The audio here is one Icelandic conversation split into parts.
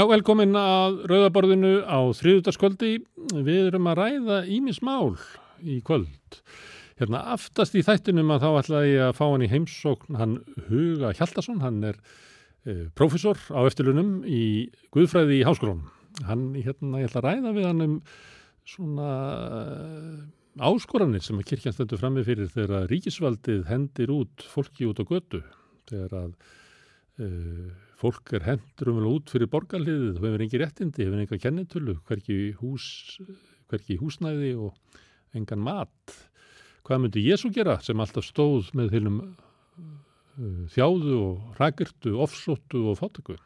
Já, velkomin að Rauðaborðinu á þriðutaskvöldi. Við erum að ræða ímismál í kvöld. Hérna aftast í þættinum að þá ætla ég að fá hann í heimsókn, hann Huga Hjaldarsson, hann er eh, profesor á eftirlunum í Guðfræði í Háskólunum. Hann, hérna, ég ætla að ræða við hann um svona uh, áskoranir sem að kirkjan stendur frammi fyrir þegar ríkisvaldið hendir út fólki út á götu, þegar að uh, fólk er hendur umvel út fyrir borgarliðið, það hefur engi réttindi, hefur enga kennitölu, hverki, hús, hverki húsnæði og engan mat. Hvað myndi Jésu gera sem alltaf stóð með þeilum uh, þjáðu og rækirtu, ofsóttu og fátöku?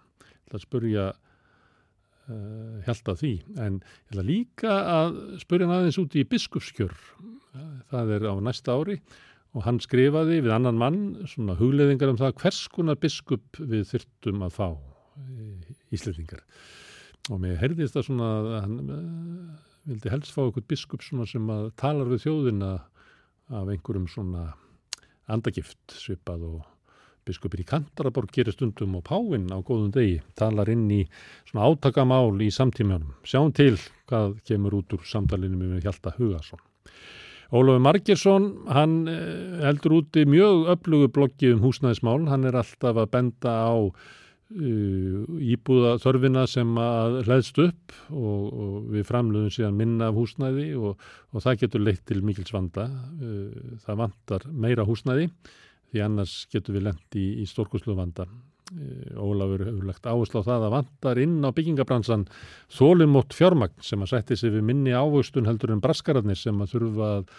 Það spurja uh, held að því. En ég ætla líka að spurja aðeins út í biskupskjör. Það er á næsta ári og hann skrifaði við annan mann svona hugleðingar um það hvers konar biskup við þyrtum að fá íslendingar og mér herðist það svona að hann uh, vildi helst fá eitthvað biskup svona sem að talar við þjóðina af einhverjum svona andagift svipað og biskupir í Kantaraborg gerir stundum og Páinn á góðum degi talar inn í svona átakamál í samtímjónum. Sjáum til hvað kemur út úr samtalinu með Hjalta Hugarsson. Ólafur Margersson, hann heldur úti mjög öflugu bloggi um húsnæðismál, hann er alltaf að benda á uh, íbúða þörfina sem að hlæðst upp og, og við framluðum síðan minna af húsnæði og, og það getur leitt til mikilsvanda. Uh, það vantar meira húsnæði því annars getur við lendi í, í stórkuslu vanda. Ólafur hefur lagt áherslu á það að vantar inn á byggingabransan þólumótt fjármagn sem að sætti sig við minni ávöxtun heldur en braskararnir sem að þurfa að,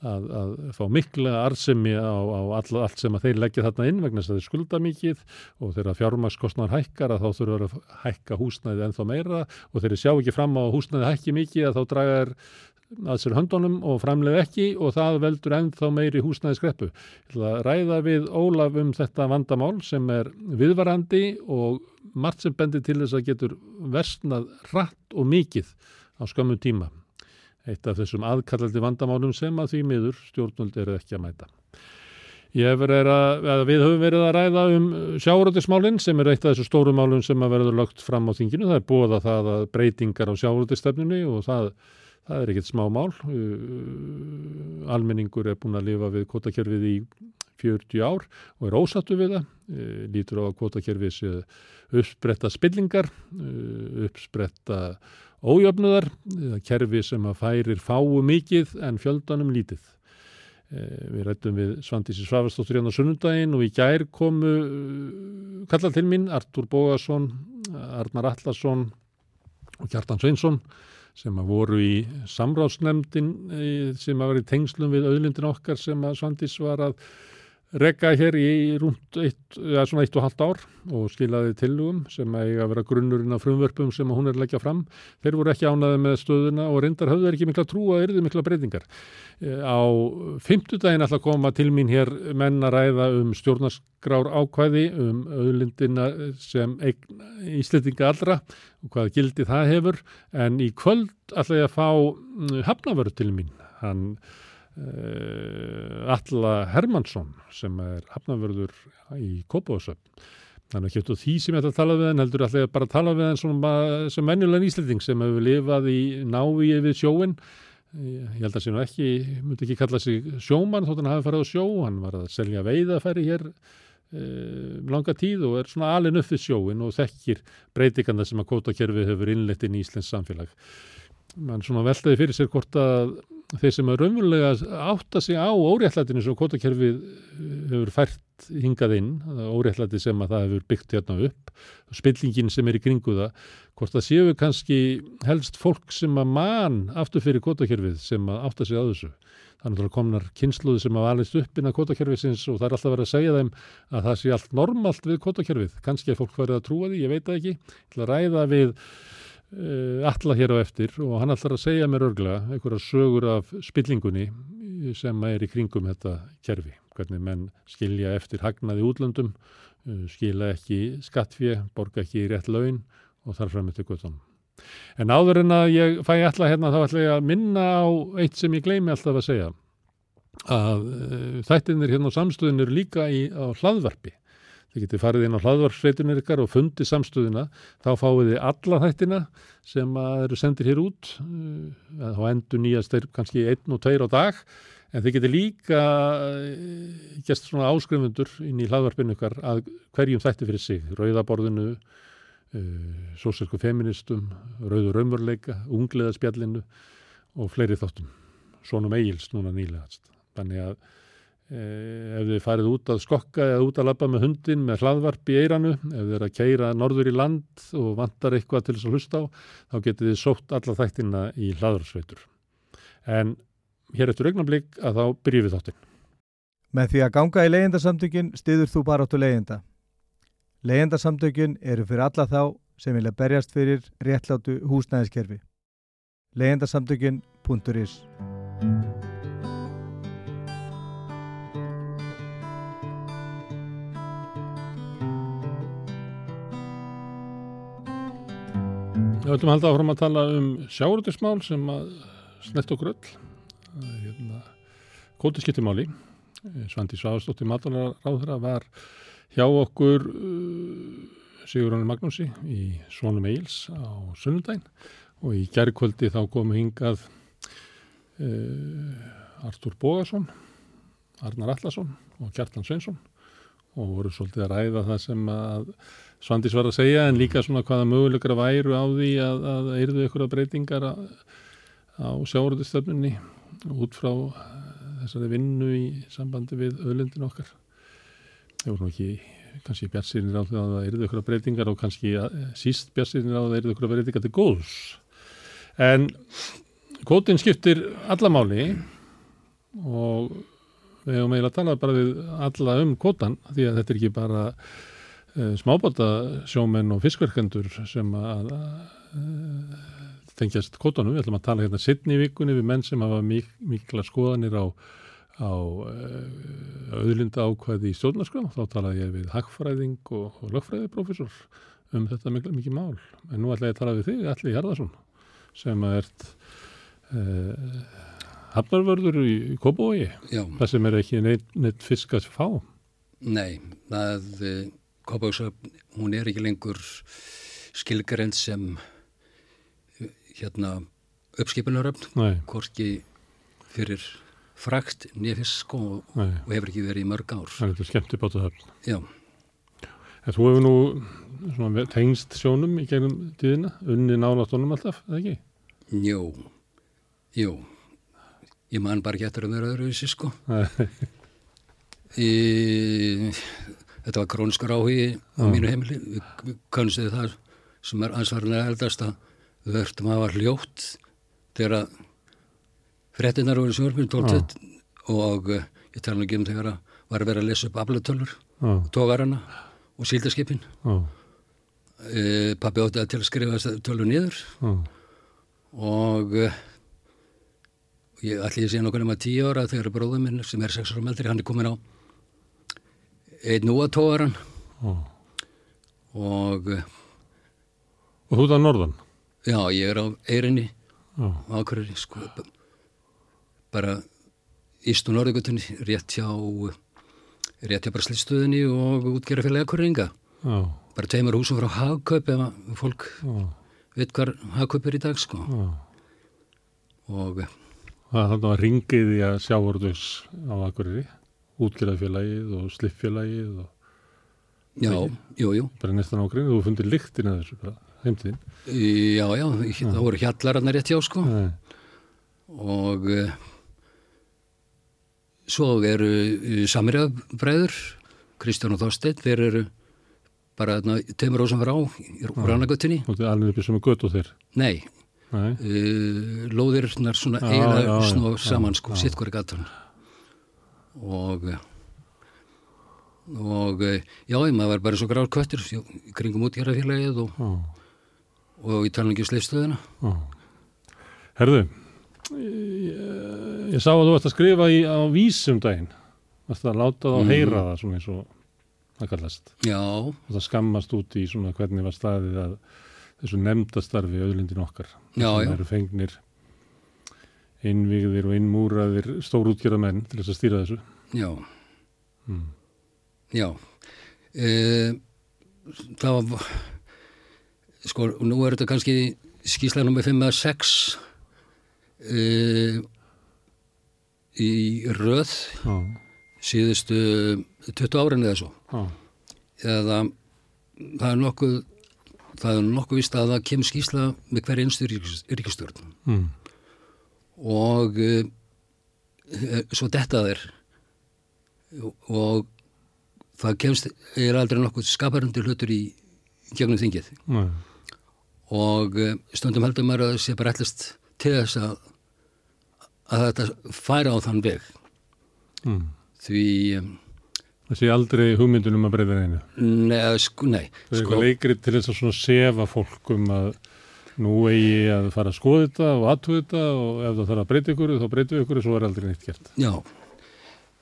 að, að fá mikla arðsemi á, á all, allt sem að þeir leggja þarna inn vegna þess að þeir skulda mikið og þegar fjármagskostnar hækkar að þá þurfa að hækka húsnæði ennþá meira og þeir sjá ekki fram á húsnæði hækki mikið að þá dragar að sér höndunum og framlega ekki og það veldur ennþá meiri húsnæði skreppu. Ræða við Ólaf um þetta vandamál sem er viðvarandi og margt sem bendir til þess að getur versnað rætt og mikið á skömmu tíma. Eitt af þessum aðkallandi vandamálum sem að því miður stjórnvöld eru ekki að mæta. Að, við höfum verið að ræða um sjáuröldismálinn sem er eitt af þessu stóru málum sem að verður lagt fram á þinginu. Það er búið að það að breytingar á sjáuröldistefnunni og það Það er ekkert smá mál. Uh, almenningur er búin að lifa við kvotakerfið í 40 ár og er ósattu við það. Uh, lítur á að kvotakerfið sé uppspretta spillingar, uh, uppspretta ójöfnuðar, kerfi sem að færir fáu mikið en fjöldanum lítið. Við rættum við Svandísi Svavarstóttur hérna á sunnundaginn og í gær komu kallar til mín Artur Bógarsson, Arnar Allarsson og Kjartan Sveinsson sem að voru í samráðsnemndin sem að vera í tengslum við auðlindin okkar sem að Svandís var að regga hér í rúmt eitt, ja, svona eitt og halvt ár og skilaði tillugum sem eiga að vera grunnurinn af frumvörpum sem hún er leggja fram. Þeir voru ekki ánaði með stöðuna og reyndar höfðu ekki mikla trú að erði mikla breytingar. Á fymtudaginn ætla að koma til mín hér menn að ræða um stjórnarskrár ákvæði um auðlindina sem íslitinga allra og hvað gildi það hefur en í kvöld ætla ég að fá hafnavörð til mín. Hann Alla Hermansson sem er hafnavörður í Kópavásöfn. Þannig ekki eftir því sem ég ætla að tala við henn, heldur alltaf bara að tala við henn sem, sem menjulegan íslending sem hefur lifað í návíi við sjóin. Ég held að nú ekki, myndi ekki kalla sig sjóman þótt hann hafi farið á sjó, hann var að selja veiðafæri hér um langa tíð og er svona alin upp við sjóin og þekkir breytikanda sem að kótakerfi hefur innlegt inn í Íslands samfélag. Man svona veltaði fyrir sér hvort að þeir sem að raunverulega átta sig á óréttlætinu sem kvotakerfið hefur fært hingað inn, óréttlæti sem að það hefur byggt hérna upp, spillingin sem er í kringu það, hvort það séu kannski helst fólk sem að mann aftur fyrir kvotakerfið sem að átta sig á þessu. Þannig að komnar kynsluði sem að valist upp innan kvotakerfiðsins og það er alltaf verið að segja þeim að það sé allt normalt við kvotakerfið. Kannski er fólk verið að trúa því, ég veit það ekki. Ætla að ræða við alla hér á eftir og hann ætlar að segja mér örglega einhverja sögur af spillingunni sem er í kringum þetta kerfi. Hvernig menn skilja eftir hagnaði útlöndum, uh, skilja ekki skattfið, borga ekki rétt laun og þarf fram eftir guttunum. En áður en að ég fæ alltaf hérna þá ætla ég að minna á eitt sem ég gleymi alltaf að segja að þættinir hérna á samstöðin eru líka í, á hlaðvarpi þið getið farið inn á hlaðvarsveitunir ykkar og fundið samstöðuna, þá fáið þið alla þættina sem eru sendir hér út, uh, þá endur nýjast þeir kannski einn og tveir á dag, en þið getið líka uh, gæst svona áskrifundur inn í hlaðvarpinu ykkar að hverjum þætti fyrir sig, rauðaborðinu, uh, sóselsku feministum, rauður raumurleika, ungleðaspjallinu og fleiri þáttum, svonum eigils núna nýlegast. Þannig að Eh, ef þið farið út að skokka eða út að labba með hundin með hlaðvarp í eiranu, ef þið er að keira norður í land og vantar eitthvað til þess að hlusta á, þá getið þið sótt alla þættina í hlaðvarsveitur. En hér eftir augnablik að þá byrjum við þáttinn. Með því að ganga í leyendasamtökin stiður þú bara áttu leyenda. Leyendasamtökin eru fyrir alla þá sem vilja berjast fyrir réttlátu húsnæðiskerfi. leyendasamtökin.is Við ætlum að halda áfram að tala um sjáurðismál sem að snett okkur öll. Hérna, Kótiskiptimáli, Svandi Sváðstóttir Mataláðra var hjá okkur uh, Sigurðan Magnúsi í Svonum Eils á sunnundaginn og í gerðkvöldi þá komu hingað uh, Artur Bógarsson, Arnar Allarsson og Kjartan Sveinsson og voru svolítið að ræða það sem að Svandis var að segja en líka svona hvaða möguleikar að væru á því að, að eirðu ykkur að breytingar á, á sjáurðustöfnunni út frá þessari vinnu í sambandi við öðlundin okkar. Það voru ekki kannski björnsýrinir á því að það eirðu ykkur að breytingar og kannski síst björnsýrinir á að það eirðu ykkur að breytingar til góðs. En kvotin skiptir allamáli og við hefum eiginlega talað bara við alla um kvotan því að þetta er ekki bara Eh, smábáta sjómenn og fiskverkendur sem að tengjast kótanum. Við ætlum að tala hérna sittni í vikunni við menn sem hafa mik mikla skoðanir á, á auðlinda eh, ákvæði í stjórnarskrá. Þá talaði ég við hagfræðing og, og lögfræðiprofessor um þetta mikið, mikið mál. En nú ætla ég að tala við þig, Alli Hjarðarsson, sem ert eh, hafnarvörður í, Kópavogi. Það sem er ekki neitt, neitt fisk að fá. Nei, það Kópavöksöfn, hún er ekki lengur skilgarend sem hérna uppskipunaröfn, korki fyrir frakt nefnisk og, og hefur ekki verið í mörg ár. Það er þetta skemmt upp á þetta höfn. Já. En þú hefur nú svona, tengst sjónum í gegnum tíðina, unni nálatónum alltaf, eða ekki? Jú, jú. Ég man bara ekki eftir að vera öðruvísi, sko. Í þetta var króniskur áhugi á mínu heimili. Við, kannustuði það sem er ansvarlega eldast að við verðum að hafa hljótt þegar frettinnar voru sjórfinn 12 og uh, ég tala ekki um þegar að var að vera að lesa upp aflatölur tógarana og síldaskipin uh, pappi átti að til að skrifa tölur niður. Og uh, ég ætli að sé nokkur um að tíu ára þegar bróðum minn sem er 6 ára meldri hann er komin á einn núatóðaran oh. og og þú er á norðan? Já, ég er á Eirinni oh. á Akureyri sko, bara íst og norðugutunni rétt hjá rétt hjá bara slitstöðinni og útgerra fyrir Akureyringa oh. bara teimur húsum frá Hagkaup ef fólk veit hvað Hagkaup er í dag sko og Það er þannig að ringið í að sjávorðus á Akureyri útgjörðafélagið og slippfélagið og Já, jú, jú. Bara nestan ágrinn, þú fundir lyktin að þessu bara, heimtíðin Já, já, það voru hjallararnar rétt hjá sko. Nei. og uh, svo eru uh, samirjabræður Kristján og Þorstein, þeir eru bara teimur á sem var á úr annagöttinni Og er alveg upp sem er gött og þeir? Nei, Nei. Uh, lóðirnar svona eiginlega snú saman sko, sitt hverju gatan og og já, maður var bara svo gráð kvöttir kringum útgjörðafélagið og, og í talningi sleifstöðuna Herðu ég, ég sá að þú ætti að skrifa í, á vísum daginn. Ætti að láta það að heyra það svona eins og það kallast. Já. Og það skammast út í svona hvernig var staðið að þessu nefndastarfi auðlindin okkar. Já, já. Það eru fengnir innvíðir og innmúraðir stórútgjörðamenn til þess að stýra þessu. Já. Mm. Já. E, það var sko, nú er þetta kannski skýrsla nummer 5 eða 6 e, í röð Já, síðustu 20 árin eða svo. Já, eða það er nokkuð það er nokkuð vist að það kemur skýrsla með hverja einstu ríkistjórn mm, og e, svo detta þeir. Og það kemst er aldrei nokkuð skaparandi hlutur í gegnum þingið. Nei, og e, stundum heldur maður að það sé bara ætlast til þess að að þetta færa á þann veg. Mm. því e, Það sé aldrei hugmyndunum að breyða einu. nei, sko, nei. Það er sko, eitthvað leikrið til þess að svona sefa fólk um að nú eigi að fara að skoða þetta og aðtuga þetta og ef það þarf að breyta ykkur þá breytum við ykkur og svo er aldrei neitt gert. já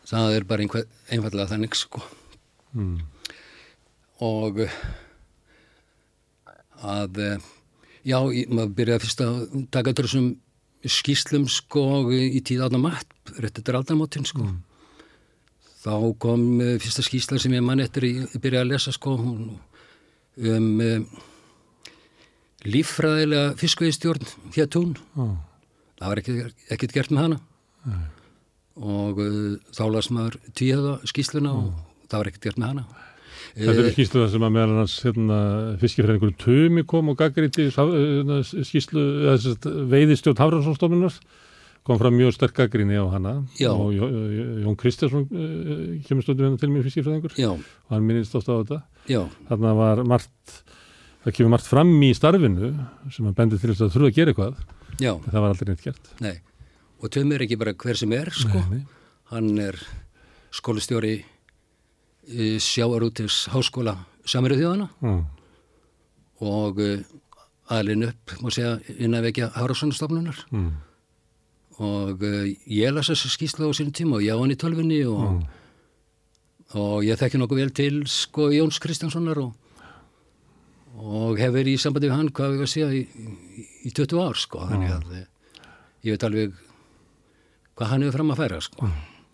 það er bara einhver, einfallega þannig sko Mm. og eh, að eh, já, maður byrjaði fyrst að taka þessum skýslum sko í tíð átna matt, rétt eftir aldamótin sko þá kom eh, fyrsta skýsla sem ég mann eftir ég byrjaði að lesa sko um um, líffræðilega fiskveiðstjórn hér tún Já, það var ekkert, gert með hana. Og uh, þá las maður tvíhjöða skýsluna og það var ekkert gert með hana. Þetta Eh, er skýslu það sem að meðal hans hérna, fiskifræðingur Tumi kom og gaggriti skýslu veiðistjórn Hafranssonstofnunar kom fram mjög sterk gaggrinni á hana. Já. og Jó- Jó- Jón Kristjánsson uh, kemur stundum hérna til mér fiskifræðingur. Já, og hann minnist ofta á þetta. Já, þarna var margt það kemur margt fram í starfinu sem að bendi til þess að þurfa að gera eitthvað. Já, en það var aldrei neitt gert. Nei. Og Tumi er ekki bara hver sem er sko. Nei, hann er skólastjóri uh, sjáarútis háskóla Samiru þjóðana Já, og uh, aðlinn upp, má segja, innan vekja Hárasonstofnunar mm, og uh, ég las þessi skýsla á sínum tíma og ég á hann í tölfunni og, og ég þekki nokkuð vel til sko Jóns Kristjánssonar og, og hef verið í sambandi við hann hvað við að segja í, í, í 20 ár sko. Þannig að eh, ég veit alveg hvað hann hefur fram að færa sko.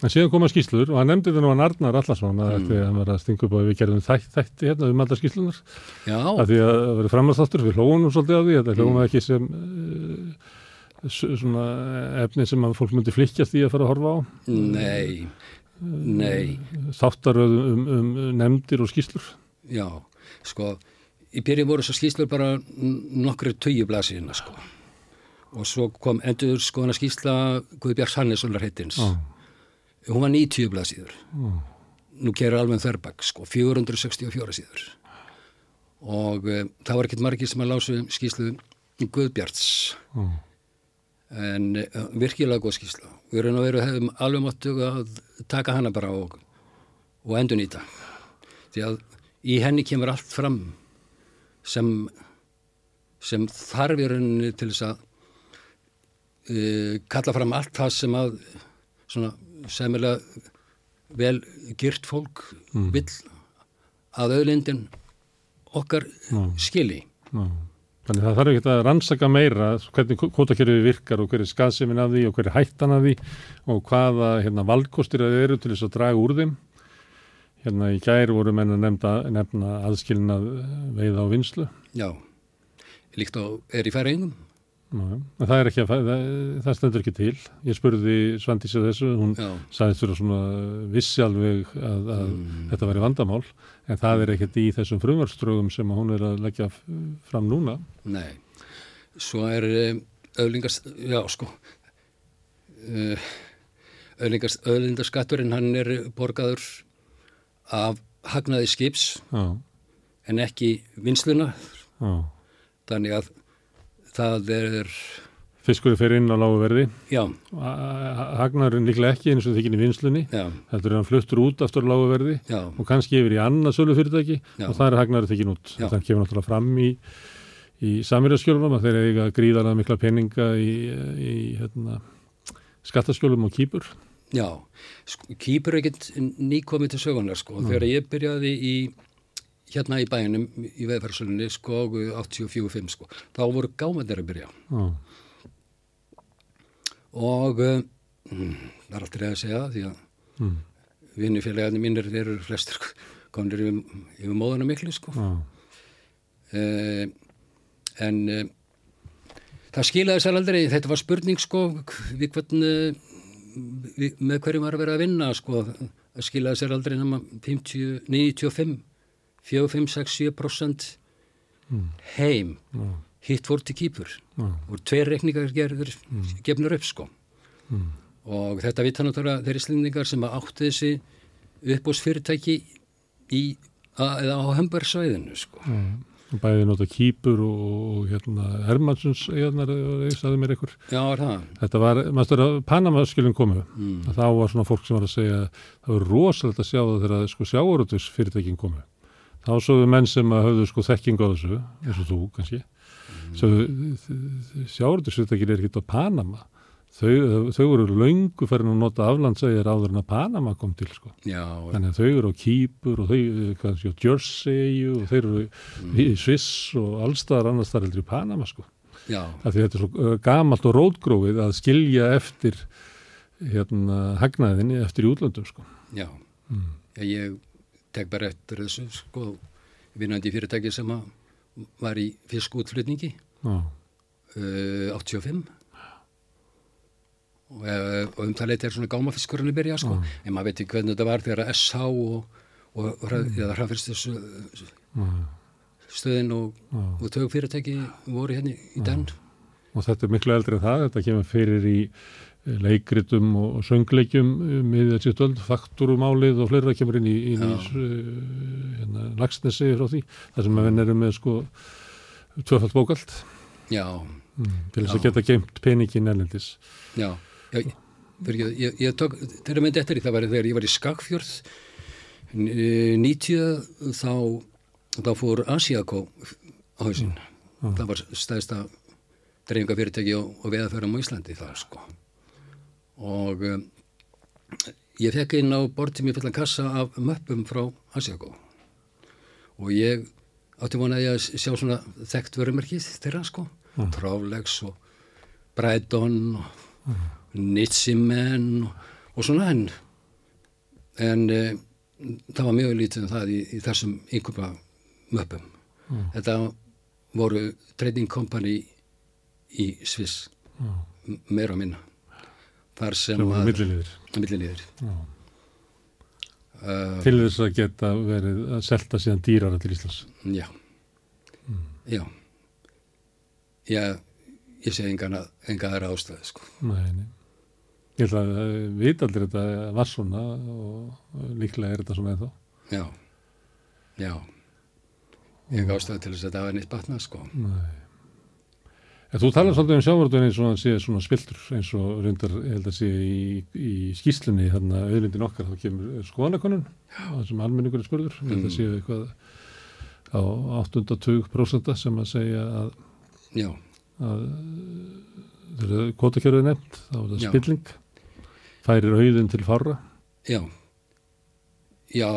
En síðan koma skýslur og hann nefndi þetta nú hann Arnar Allarsson að Mm. mm. hann var að stinga upp að við gerðum þætt, þætti hérna um alltaf skýslunar Já, af því að það verið framastáttur, við hlóðum nú svolítið á því, þetta hlóðum Mm. ekki sem uh, svona efni sem að fólk myndi flikkjast í að fara að horfa á. Nei, nei, þáttaröð um, um, um nefndir og skýslur já, sko, í byrjun voru þessar skýslur bara nokkru tögju blasiðina sko og svo kom endur skoðana skýsla Guðbjörns Hannessonar heitins. Já. Hún var 90 blaðsíður. Já. Nú kerir alveg þörbak, sko, 464 síður. Og e, það var ekkert margir sem að lásu skýslu Guðbjarts. Já. En e, virkilega góð skýsla. Við erum að vera hefum alveg máttu að taka hana bara og, og endur nýta. Því að í henni kemur allt fram sem, sem þarf í rauninni til þess að e, kalla fram allt það sem að svona semilega vel gyrt fólk vill að auðlindin okkar Já. skili. Já. Þannig það þarf ekki að rannsaka meira hvernig kvotakerfið virkar og hver er skaðsemin af því og hver er hættan af því og hvaða hérna, valdkostir það eru til þess að draga úr þeim. Hérna í gær voru menn að nefna, aðskilnað veiða á vinslu. Já, líkt á er í færingum. Það er ekki að, það, það stendur ekki til. Ég spurði Svandísi þessu, hún sagðist fyrir svona vissi alveg að, að þetta væri vandamál, en það er ekkert í þessum frumvarströgum sem hún er að leggja fram núna. nei. Svo er öðlingast, já sko, öðlingast, öðlindaskatturinn hann er borgaður af hagnaði skips Já, en ekki vinsluna. já. Þannig að það er, Fiskurinn fer inn á lágu verði. já, Hagnarinn líklega ekki eins og þykinn í vinslunni. Heldur er hann fluttur út aftur á lágu verði og kannski yfir í annað sölu fyrirtæki Já. og það er hagnarinn þykinn út. Það kemur náttúrulega fram í, í samirjaskjölunum að þeir eiga gríðarlega mikla peninga í, í hérna, skattaskjölum og kýpur. Já. Sko, kýpur er ekkert nýkomið til sögunar sko. Þegar ég byrjaði í hérna í bænum í veðferðsölunni sko 84-5 sko, þá voru gámandir að byrja. Já, og uh, mm, það er alltaf að segja því að mm. vinnufélagandi mínir eru flestir komnir yfir, yfir móðuna miklu sko uh, en uh, það skilaði sér aldrei þetta var spurning sko við hvern uh, við, með hverjum var að vera að vinna sko það skilaði sér aldrei nema 50, 95 4, 5, 6, 7% heim. Já, hitt fór til kýpur. Já, og tveir reikningar gerður gefnur upp sko. Og þetta vita náttúrulega þeir íslendingar sem að áttu þessi uppbúsfyrirtæki í, að, eða á Hömbergsvæðinu sko. Og Bæði nota kýpur og, og hérna Hermannsons eignar, ég sagði mér ykkur. já, er það Þetta var, maður stöður að Panama-skilin komu. mm. að þá var svona fólk sem var að segja að það var rosalegt að sjá það þegar sko sjáurutus fyrirtækin komu. Þá sögðu menn sem að höfðu sko þekking á þessu, eins og þú kannski, sögðu sjáurutus fyrirtækin er ekki á Panama. Þau, þau voru löngu farin að nota aflandsæðir áður en að Panama kom til sko. já, Þannig að þau eru á Kýpur og þau, kannski á Jersey og þeir eru í Sviss og allstaðar annars þar heldur í Panama sko. þetta er svo uh, gamalt og rótgrófið að skilja eftir hérna hagnaðinni eftir útlöndum sko. já. Ég, ég tek bara eftir þessu sko. Vinnandi fyrirtæki sem var í fiskútflutningi. Uh, 85 og, og um það leiti er svona gámafiskurinn að byrja sko. En maður veit ekki hvernig þetta var þegar SH og, og, hraðfyrstis já, stöðin og, já. og tög fyrirtæki voru hérna í den Og þetta er miklu eldri en það, þetta kemur fyrir í eh, leikritum og söngleikjum með þessi stöld, faktúrumálið og fleira kemur inn í, inn í uh, hérna, lagsnesi frá því, þar sem að venn eru með sko tvöfald bókald. Já, mm, til þess að geta geimt peningin erlendis. já, já fyrir, ég, ég, ég tók, þegar myndi eftir því það var þegar ég var í Skagfjörð eh, 90 þá þá fór Asiakó á hausinn. Það var stæðsta dreifingafyrirtæki og, og veðaförum á Íslandi það sko. Og um, ég fekk inn á bortið mér fullan kassa af möppum frá Asiakó og ég átti vonaði að sjá svona þekkt vörumerkið þeirra sko. Trálegs og Breidon og Nitsimen og, og svona en en e, það var mjög lítið um það í, í þessum yngumba möppum. Þetta voru trading company í Sviss m- meira og minna. Þar sem sem voru að milliliðir. milliliðir. Já. uh, Til þess að geta verið að selta síðan dýrara til Íslands. já. Já. Já ég sé enga aðra ástæði sko. Nei, nei. Ég ætla að eh, vita aldrei þetta var svona og líklega er þetta svona ennþá. já. Já. Enga ástæði til þess að það var neitt batna sko. Nei. En þú talar svolítið um sjávarútveginn eins og hann sé svona spiltur eins og reyndar, ég held að sé í, í skýslunni, hérna auðlindin okkar, þá kemur skoðanakonun, það sem almenningur er spurður, ég held að sé eitthvað á 820% sem að segja að, að þegar kvotakjörðu er nefnt, þá er það spilling, færir auðin til fára. já já,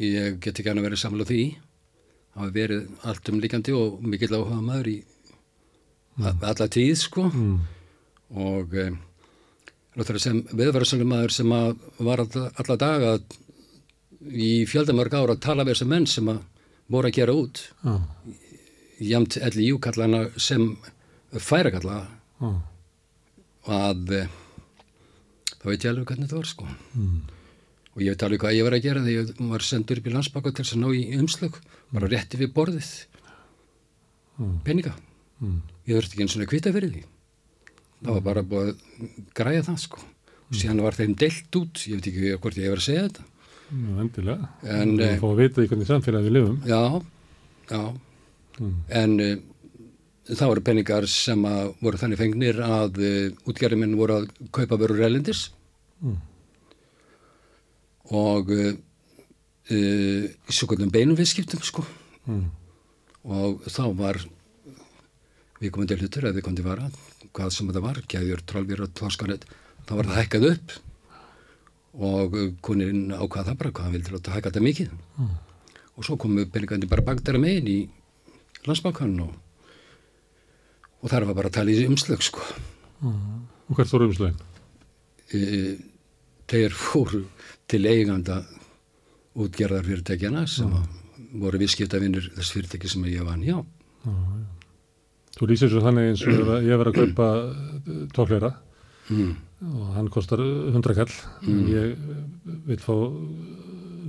ég get ekki hann að vera samlega því það hafi verið allt um líkandi og mikill áhuga maður í mm. alla tíð sko Mm. og e, sem viðverðarsalum maður sem að var alla, alla daga í fjöldamörg ára að tala við þessar menn sem að voru að gera út Já, jamt elli júkallana sem færakalla já, að e, þá veit ég alveg hvernig þetta var sko mm. og ég veit alveg hvað ég var að gera þegar ég var sendur upp í landsbaka til þess að ná í umslög bara rétti við borðið Mm. peninga Mm. ég þurfti ekki eins og kvita fyrir því það var bara búið að græja það sko og síðan var þeim deilt út ég veit ekki hvort ég hefur að segja þetta Já, endilega. En, eh, fáum að vita í hvernig samfélagi við lifum. já, já Mm. en uh, það voru peningar sem að voru þannig fengnir að uh, útgerðiminn voru að kaupa vörur elendis Mm. og uh, í svo kvöldum beinum viðskiptum sko Mm. og þá var við komum til hlutur eða við komum til vara hvað sem þetta var, gæðjur, trálfjör og tórskanett, þá var það hækkað upp og konirinn ákvað það bara hvað hann vildi láta hækka þetta mikið Mm. og svo komu peningandi bara bagdara megin í landsbákan og, og þar var bara að tala í umslög sko Mm. Og hvert voru umslögin? e, þeir fóru til eiganda útgerðar fyrirtækjana sem voru viðskiptavinnur þess fyrirtæki sem ég vann hjá. Þú lýsir svo þannig eins og ég var að kaupa tókleira Mm. og hann kostar 100 kall en ég vil fá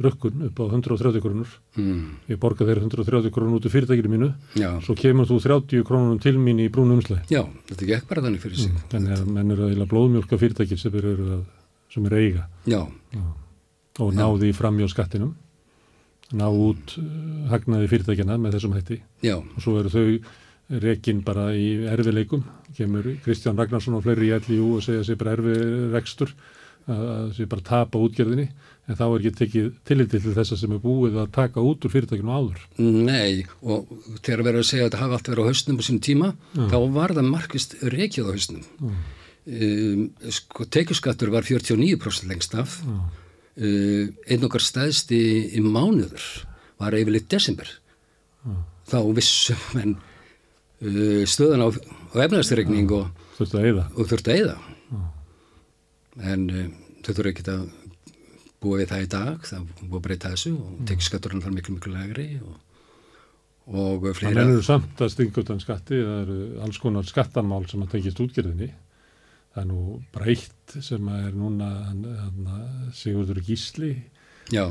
rökkun upp á 130 krónur. Mm. ég borga þeir 130 krónur út úr fyrirtækinu mínu. Já. svo kemur þú 30 krónunum til mín í brúnum umslæg Já, þetta gekk bara þannig fyrir sig. þannig að menn eru að eila blóðmjólka fyrirtækin sem eru að, sem eru að eiga. Já, og náði fram hjá skattinum. Ná út uh, hagnaði fyrirtækjana með þessum hætti. Já, og svo eru þau rekin bara í erfileikum kemur Kristján Ragnarsson og fleiri í LIU og segja sér bara erfi rekstur að að sé bara tapa útgerðinni en þá er ekki tekið tilliti til þessa sem er búið að taka út úr fyrirtækinu áður nei, og þegar verður að segja að þetta hafi allt verið á hausnum á sínum tíma, þá var það markvist rekið á hausnum. Um, sko, tekjuskattur var 49% lengst af. Já. Uh, einn okkar stæðst í, í mánuður var yfirleitt desember. Þá vissum en uh, stöðan á, á efnaðsregning og, þurftu að eyða að. En uh, þau þurftu ekki að búa við það í dag, það er að breyta þessu og tekjuskatturinn þar miklu, miklu legri og, og Það fleira. mennur samt að stinga utan skatti, það eru alls konar skattamál sem að tengist útgerðinni. Það er nú breytt sem að er núna hann, hann, Sigurður Gísli, Já,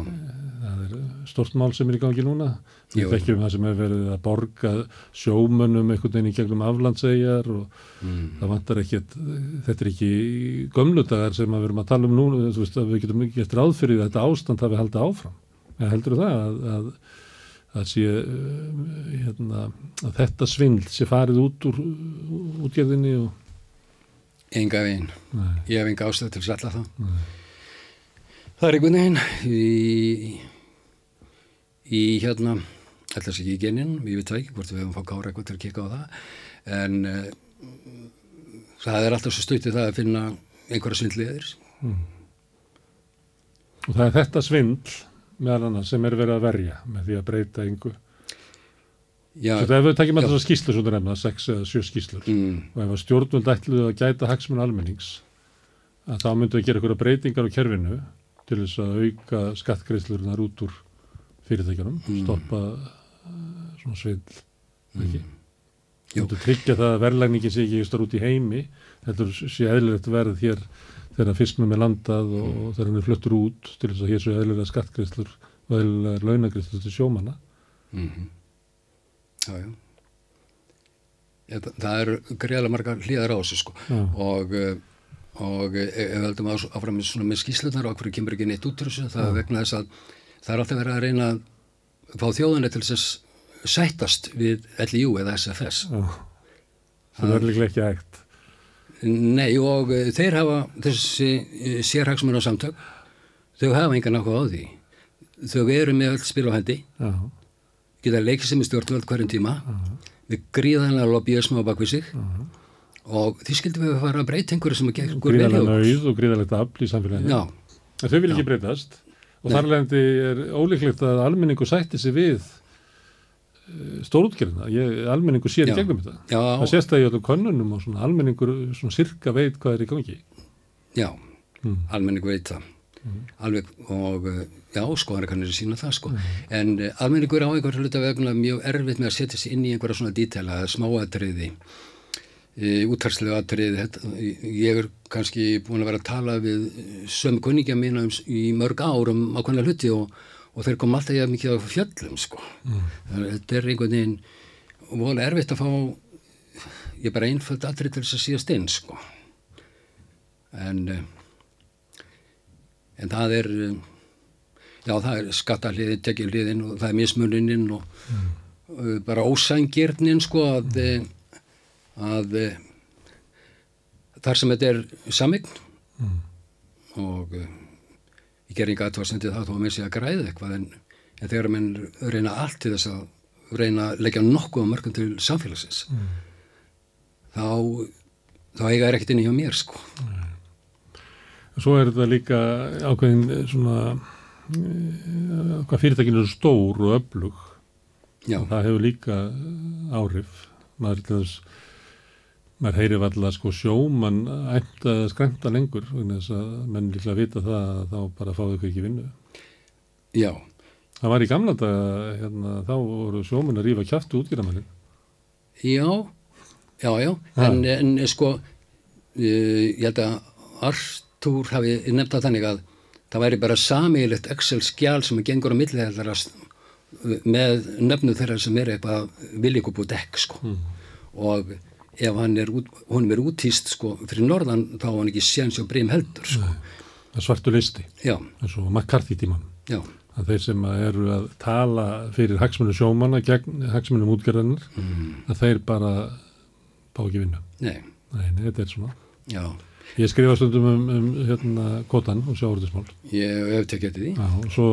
það er stort mál sem er í gangi núna. Við Jú. þekkjum það sem er verið að borga sjómönnum einhvern veginn í gegnum aflandsegjar og mm, það vantar ekkert, þetta er ekki gömludagar sem að við erum að tala um núna, þú veist að við getum ekki eftir áðfyrir þetta ástand hafi haldið áfram. En heldur það að, að að sé uh, hérna, að þetta svindl sé farið út úr útgerðinni og enga veginn. Ég hef enga ástæð til að salla það. nei, Það er einhvern veginn í, í hérna, alltaf sér ekki í genin, ég veit það ekki hvort við hefum fá kára eitthvað til að kika á það, en uh, það er alltaf svo stuttið það að finna einhverja svindliðir. og það er þetta svindl meðal annars sem er verið að verja með því að breyta yngu. Já, Svo takjum já. alltaf þessar skýslur sem þú nefna, sex eða sjö skýslur mm, og ef að stjórnvöld ætluðu að gæta hagsmun almennings að þá myndu að gera einhverja breytingar á kerfinu til þess að auka skattgreislurinnar út úr fyrirtækjunum, stoppa uh, svona svindl, ekki? Jú. Myndu tryggja það að verðlægningin sé ekki stór út í heimi, þetta sé eðlilegt verð hér þegar fisknum er landað og þegar hann er fluttur út til þess að hér sé eðlilega skattgreislur og eðlilega launagreislur til sjómanna. mm, já, já. Ég, það- það er greiðlega margar hlýðar á þessu sko Já. og, eh, og ef við heldum á- áfram svona með skýslunar og hverju kemur ekki neitt út úr þessu það er vegna þess að það er alltaf verið að reyna að fá þjóðanir til þess að sættast við LIU eða SFS Já. Það verður líklega ekki hægt. Nei og eh, þeir hafa þessi eh, sérhagsmunna samtök þau hafa engan áhuga á því. Þau eru með öll spil á hendi. Já. geta leikið sem í stjórnvöld hverjum tíma. Við gríðanlega lobbyism á bakvið sig. Og því skildum við að fara að breyta einhverju sem að gegn Gríðarlega nauð og gríðarlegt afl í samfélaginu. Já, En þau vil ekki breytast. Og þar leðandi er ólíklegt að almenningu sætti sig við uh, stórútgerðina. Almenningu sér í gegnum þetta. já, Það sést það í öllum könnunum og svona almenningur svona sirka veit hvað er í gangi. já. Mm. almenning veit það. Alveg og eh, já, skoðanir kannir sína það sko. En uh, almenningur á einhver hluta vegna mjög erfitt með að setja sig inn í einhverja svona dítela, smáatriði útvarslegu atriði. Þetta, ég er kannski búin að vera að tala við sömu kunningja mína um, í mörg ár um ákveðna hluti og, og þeir kom alltaf ég mikið á fjöllum sko. Að þetta er einhvern veginn vola erfitt að fá ég er bara einföld atrið til þess að síðast inn sko. En uh, en það er uh, já það er skattahliðin, tekjuhliðin og það er mismuninin og uh, bara ósangirnin sko að uh, að uh, þar sem þetta er samign og uh, ég ger enga aðtvarsendið það þó að mér sé að græða eitthvað en, en þegar menn reyna allt til þess að reyna að leggja nokkuð á mörgum til samfélagsins þá þá eiga er ekkert inn í hjá mér sko Svo er þetta líka ákveðin eh, svona hvað fyrirtækinu er stór og öflug. já, það hefur líka eh, áhrif. Maður, til þess, maður heyri valla sko sjómann æmt að skrænta lengur vegna þess að menn líklega vita það að þá bara fáðu ykkur ekki vinnu. Já, Það var í gamla daga, hérna, þá voru sjómun að rífa kjaftu útgjörðamannin. já, já, já, en, en sko, uh, ég held að Artúr hafi nefnt það þannig að það væri bara samílegt Excel-skjál sem gengur á milli þeirra með nöfnu þeirra sem er eitthvað viljum upp dekk, sko. Og ef hann er, út, honum er útýst, sko, fyrir norðan, þá á hann ekki séns og brim heldur, sko. Það er svartu listi, eins og McCarthy tíman. já, að þeir sem að eru að tala fyrir hagsmunum sjómanna gegn hagsmunum útgerðanar að þeir bara fá ekki vinnu. nei, Nei, nei, þetta er svona. já, Ég skrifa stundum um, um hérna, kvotan og sjáurðismál. ég hef tekið eftir því. Já, og svo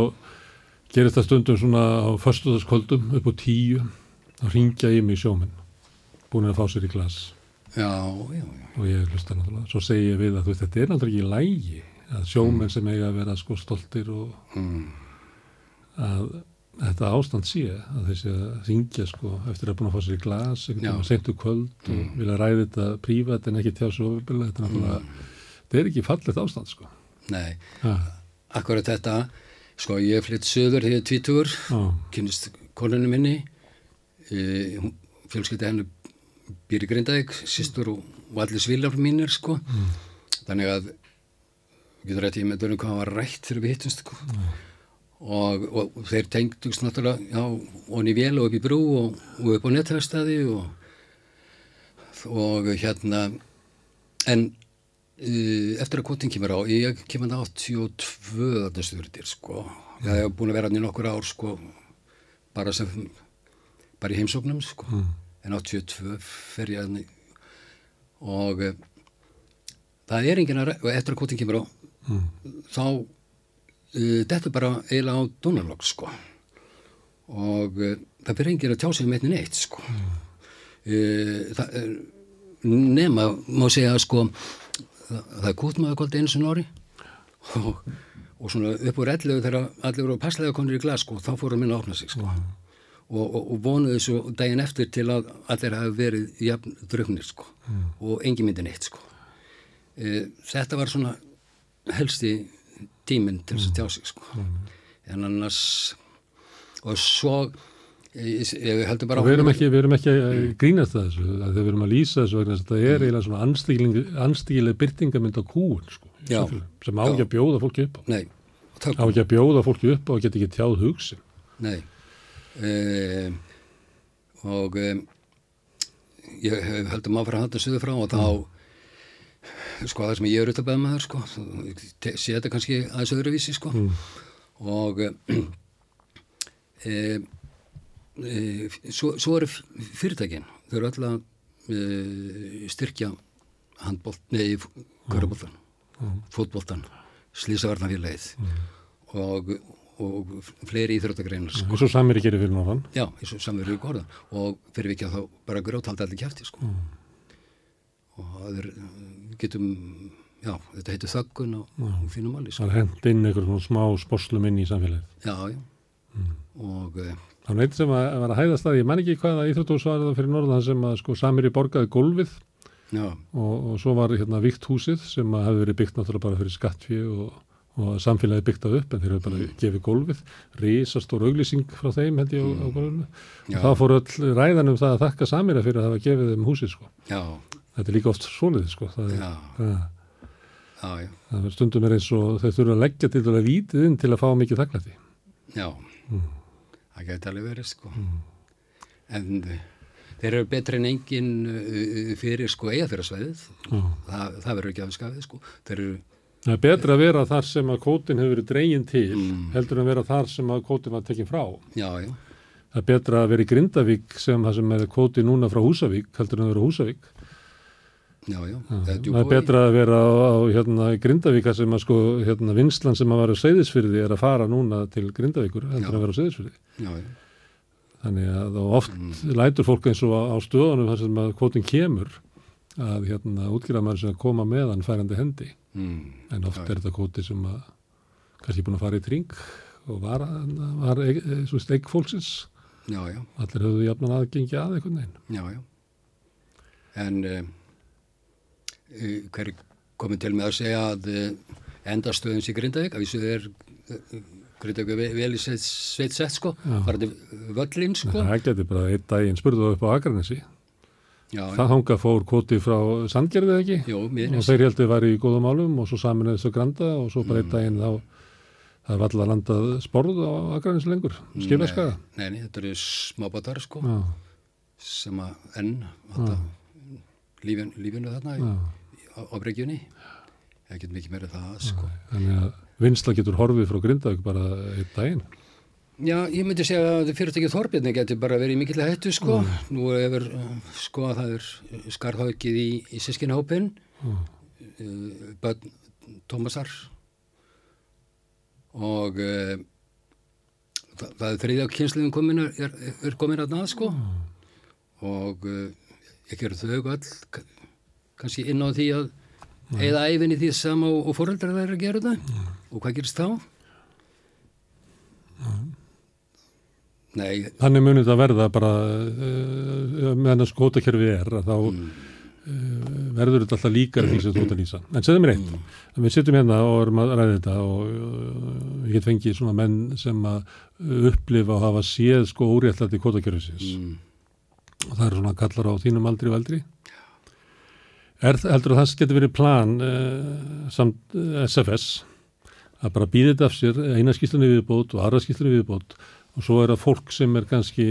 gerist það stundum svona á föstudagskvöldum upp á tíu að ringja í mig sjóminn búin að fá sér í glas. Já, já, já, og ég hlusta náttúrulega. Svo segi ég við að veist, þetta er náttúrulega ekki lægi að sjómenn sem eiga að vera sko stoltir og mm, að þetta ástand sé að þessi að ringja sko eftir að búin að fá sér í glas veginn sentu kvöld og vilja ræði þetta prívat en ekki tjá svo ofinbilla þetta er náttúrulega, þetta er ekki fallegt ástand sko. nei, Já, akkurat þetta, sko, ég flytt söður tvítugur, já, kynist konunni minni, e, hún- fjölskyldi henni býr í Grindavík, sýstur og, allir svílar mínir, sko, þannig að, getur rætt í með dörnum hvað hann var rætt þegar við hittumst, sko, og, og þeir tengdust náttúrulega, onni vél og upp í brú og, og upp á netverstaði og, og hérna, en Uh, eftir að kvotin kemur á, ég kemur það 82 þetta stjórnir sko. Ég hef búin að vera hann í nokkur ár sko bara sem bara í heimsóknum sko en 82 fer ég hann og uh, það er enginn að og eftir að kvotin kemur á þá uh, þetta er bara eiginlega á Donalog sko. Og uh, það byrja enginn að tjá sig um einnig neitt sko. Uh, það er nema má segja sko það, það er kútmaður kvöldi einu sinni ári. Og, og svona upp úr 11 þegar allir voru passlega konur í glas sko, þá fóru að minna að opna sig sko. Og, og, og vonuðu svo daginn eftir til að allir hafi verið jafn drugnir sko og engin myndi neitt sko. E, þetta var svona helsti tíminn til þess að tjá sig sko. En annars og svo ég, ég bara og við erum ekki, við erum ekki að grínast að þessu, að við erum að lýsa þessu vegna þess að þetta er eiginlega svona anstígileg, byrtingamynd á kúun sko, sem á ekki að bjóða fólki upp á. Nei, á ekki að bjóða fólki upp á og geta ekki tjáð hugsin Nei um, og um, ég heldum áfram að halda söðu frá og þá sko það sem ég er auðvitað beð með þar sko sé þetta kannski aðeins öðruvísi sko. Og um, um, svo, svo eru fyrirtækin. Þau eru að uh, styrkja handbólt, nei, kvöruboltan fótboltan, slísavarnafélagið og, og fleiri íþróttagreinar sko. eins og samir gerir fyrir norðan. Já, eins og samverður í gorða og fyrir vikið þá bara grótaldi allir kjæfti sko. og það er getum, já, þetta heitir þöggun og, og fínum alveg sko. það hent inn einhver svona smá sporslum inn í samfélagið. Já, já. Og uh, Það var eitt sem að, var að hæðast að ég man ekki hvaða íþróttús var það fyrir norðan sem að sko samir í borgaði gólfið. Og, og svo var hérna vikt húsið sem að hefði verið byggt náttúrulega bara fyrir skattfí og, og samfélagi byggt það upp en þeir hefur bara gefið gólfið. Risastór auglýsing frá þeim held ég á, á gólfinu. Já. og þá fór öll ræðan um það að þakka samira fyrir að hafa gefið þeim húsið sko. Já, þetta er líka oft svonið sko. Það, er, já, það, já, já, það er stundum er eins og þeir þurfa að leggja til að vítið inn til að fá mikið þakklæti. Já. það gæti alveg verið sko. En uh, þeir eru betri en engin uh, fyrir sko eigafyrasvæðið það, það verður ekki afskafið sko. Þeir eru Það er betra að vera þar sem að kótin hefur verið dregin til heldur en vera þar sem að kótin var tekin frá. já, já, Það er betra að vera í Grindavík sem það sem er kóti núna frá Húsavík heldur en að vera Húsavík. já, já, Það er djúpavogi. betra að vera á, hérna, í Grindavík þar sem að sko hérna, vinslan sem að vera á Seyðisfyrði er að fara núna til Grindavíkur heldur en að vera á Seyðisfyrði. já, já, Þannig að oft lætur fólk eins og á, á stöðunum þar sem að kótin kemur að hérna útgjörðamæður sem að koma með hann færandi hendi. Mm, En oft er þetta kóti sem að kannski búin að fara í tring og var, var e, e, svo eigg fólksins. já, já Allir höfðu jafnan aðgengi að einhvern veginn. Já, já. En uh, hver er komið til með að segja að endastöðum sér Grindavík, að vísu er uh, Greit ekki vel í sveit, sett sko, til völlin sko. Það geti bara einn daginn spurðu upp á Akranesi. Já, Það hanga fór kvoti frá Sandgerði ekki jú, og þeir heldur var í góðum málum og svo samin þessu granda og svo bara Mm. daginn þá það var alltaf landað sporð á Akranesi lengur, skilaskaða. Nei, nei, þetta eru smábátar sko, Já, sem að enn, þetta, lífin, lífinu þarna í, á, á breggjunni. Ekkert mikið meira það sko. þannig að vinsla getur horfið frá Grindavík bara einn daginn. Já, ég myndi segja að fyrirtækið Þorbjörni getur bara verið mikill hættu sko. Nú hefur uh, sko að það er skarðhákið í, í sískinhópin, uh, börn Tómasar. Og uh, það, það er þriðja kynsluðin komin er, er, komin að það sko og uh, ekki eru þau ka- kannski inn á því að eða æfinni því sama og, og fóreldrar þeirra að gera það og hvað gerist þá? Nei, Þannig munið það verða bara uh, meðan skótakerfi er að þá Mm. uh, verður þetta alltaf líkar því sem þú ert að lýsa. En segðu mér eitt, Mm. við sittum hérna og erum að ræða þetta og ég get fengið svona menn sem að upplifa og hafa séð sko óréttlætti kótakerfisins mm, og það eru svona kallar á þínum aldri og eldri. Er, heldur að það getur verið plan uh, samt SFS að bara býða þetta af sér eina skýslunni viðbót og aðra skýslunni viðbót og svo er það fólk sem er kannski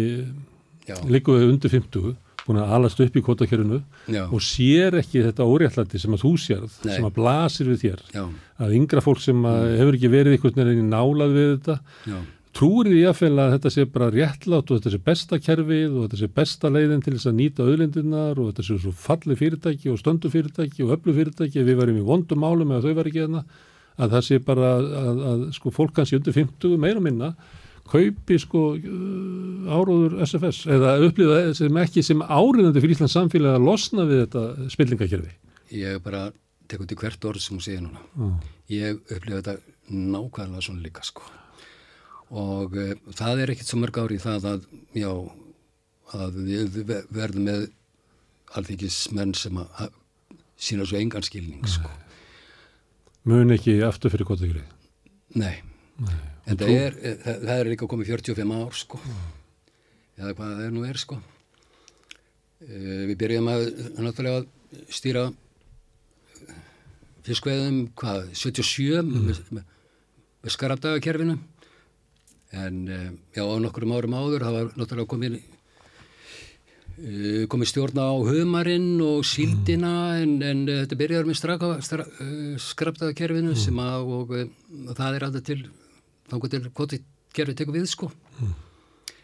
já, líkuð undir 50 búin að alast upp í kvotakerfinu og sér ekki þetta óréttlæti sem að þú sérð, Nei. sem að blasir við þér. Já, að yngra fólk sem að hefur ekki verið einhvern veginn nálað við þetta. Já, trúir því að að þetta sé bara réttlátt og þetta sé besta kerfið og þetta sé besta leiðin til þess að nýta auðlindirnar og þetta sé svo falli fyrirtæki og stöndu fyrirtæki og öllu fyrirtæki við verðum í vondum málum eða þau verður ekki þarna að það sé bara að, að, að sko fólk kannski undir 50 meira og minna kaupi sko uh, áróður SFS eða upplifa sem ekki sem áriðandi fyrir Íslands samfélag að losna við þetta spillingakerfi. ég bara tek út í hvert orð sem hún segir núna. Mm. Ég upplifa þetta nákvæmlega svona líka sko. Og uh, það er ekkit svo mörg ári í það að, já, að við ve- verðum með alþykismenn sem að að sína svo engan skilning sko. Mun ekki aftur fyrir kvotakerfi. Nei. En það er, eh, það, það er líka komið 45 ár sko. Eða hvað það er nú er sko. Uh, við byrjum að náttúrulega að stýra fiskveðum, hvað, 77 með, með, með skarabdagakerfinu. En uh, já, á nokkrum árum áður, það var náttúrulega komið uh, komið stjórna á humarinn og síldina en, en uh, þetta byrjar með straka, stra, uh, skraptakerfinu sem að og það er alltaf til til hvort kerfi tekur við sko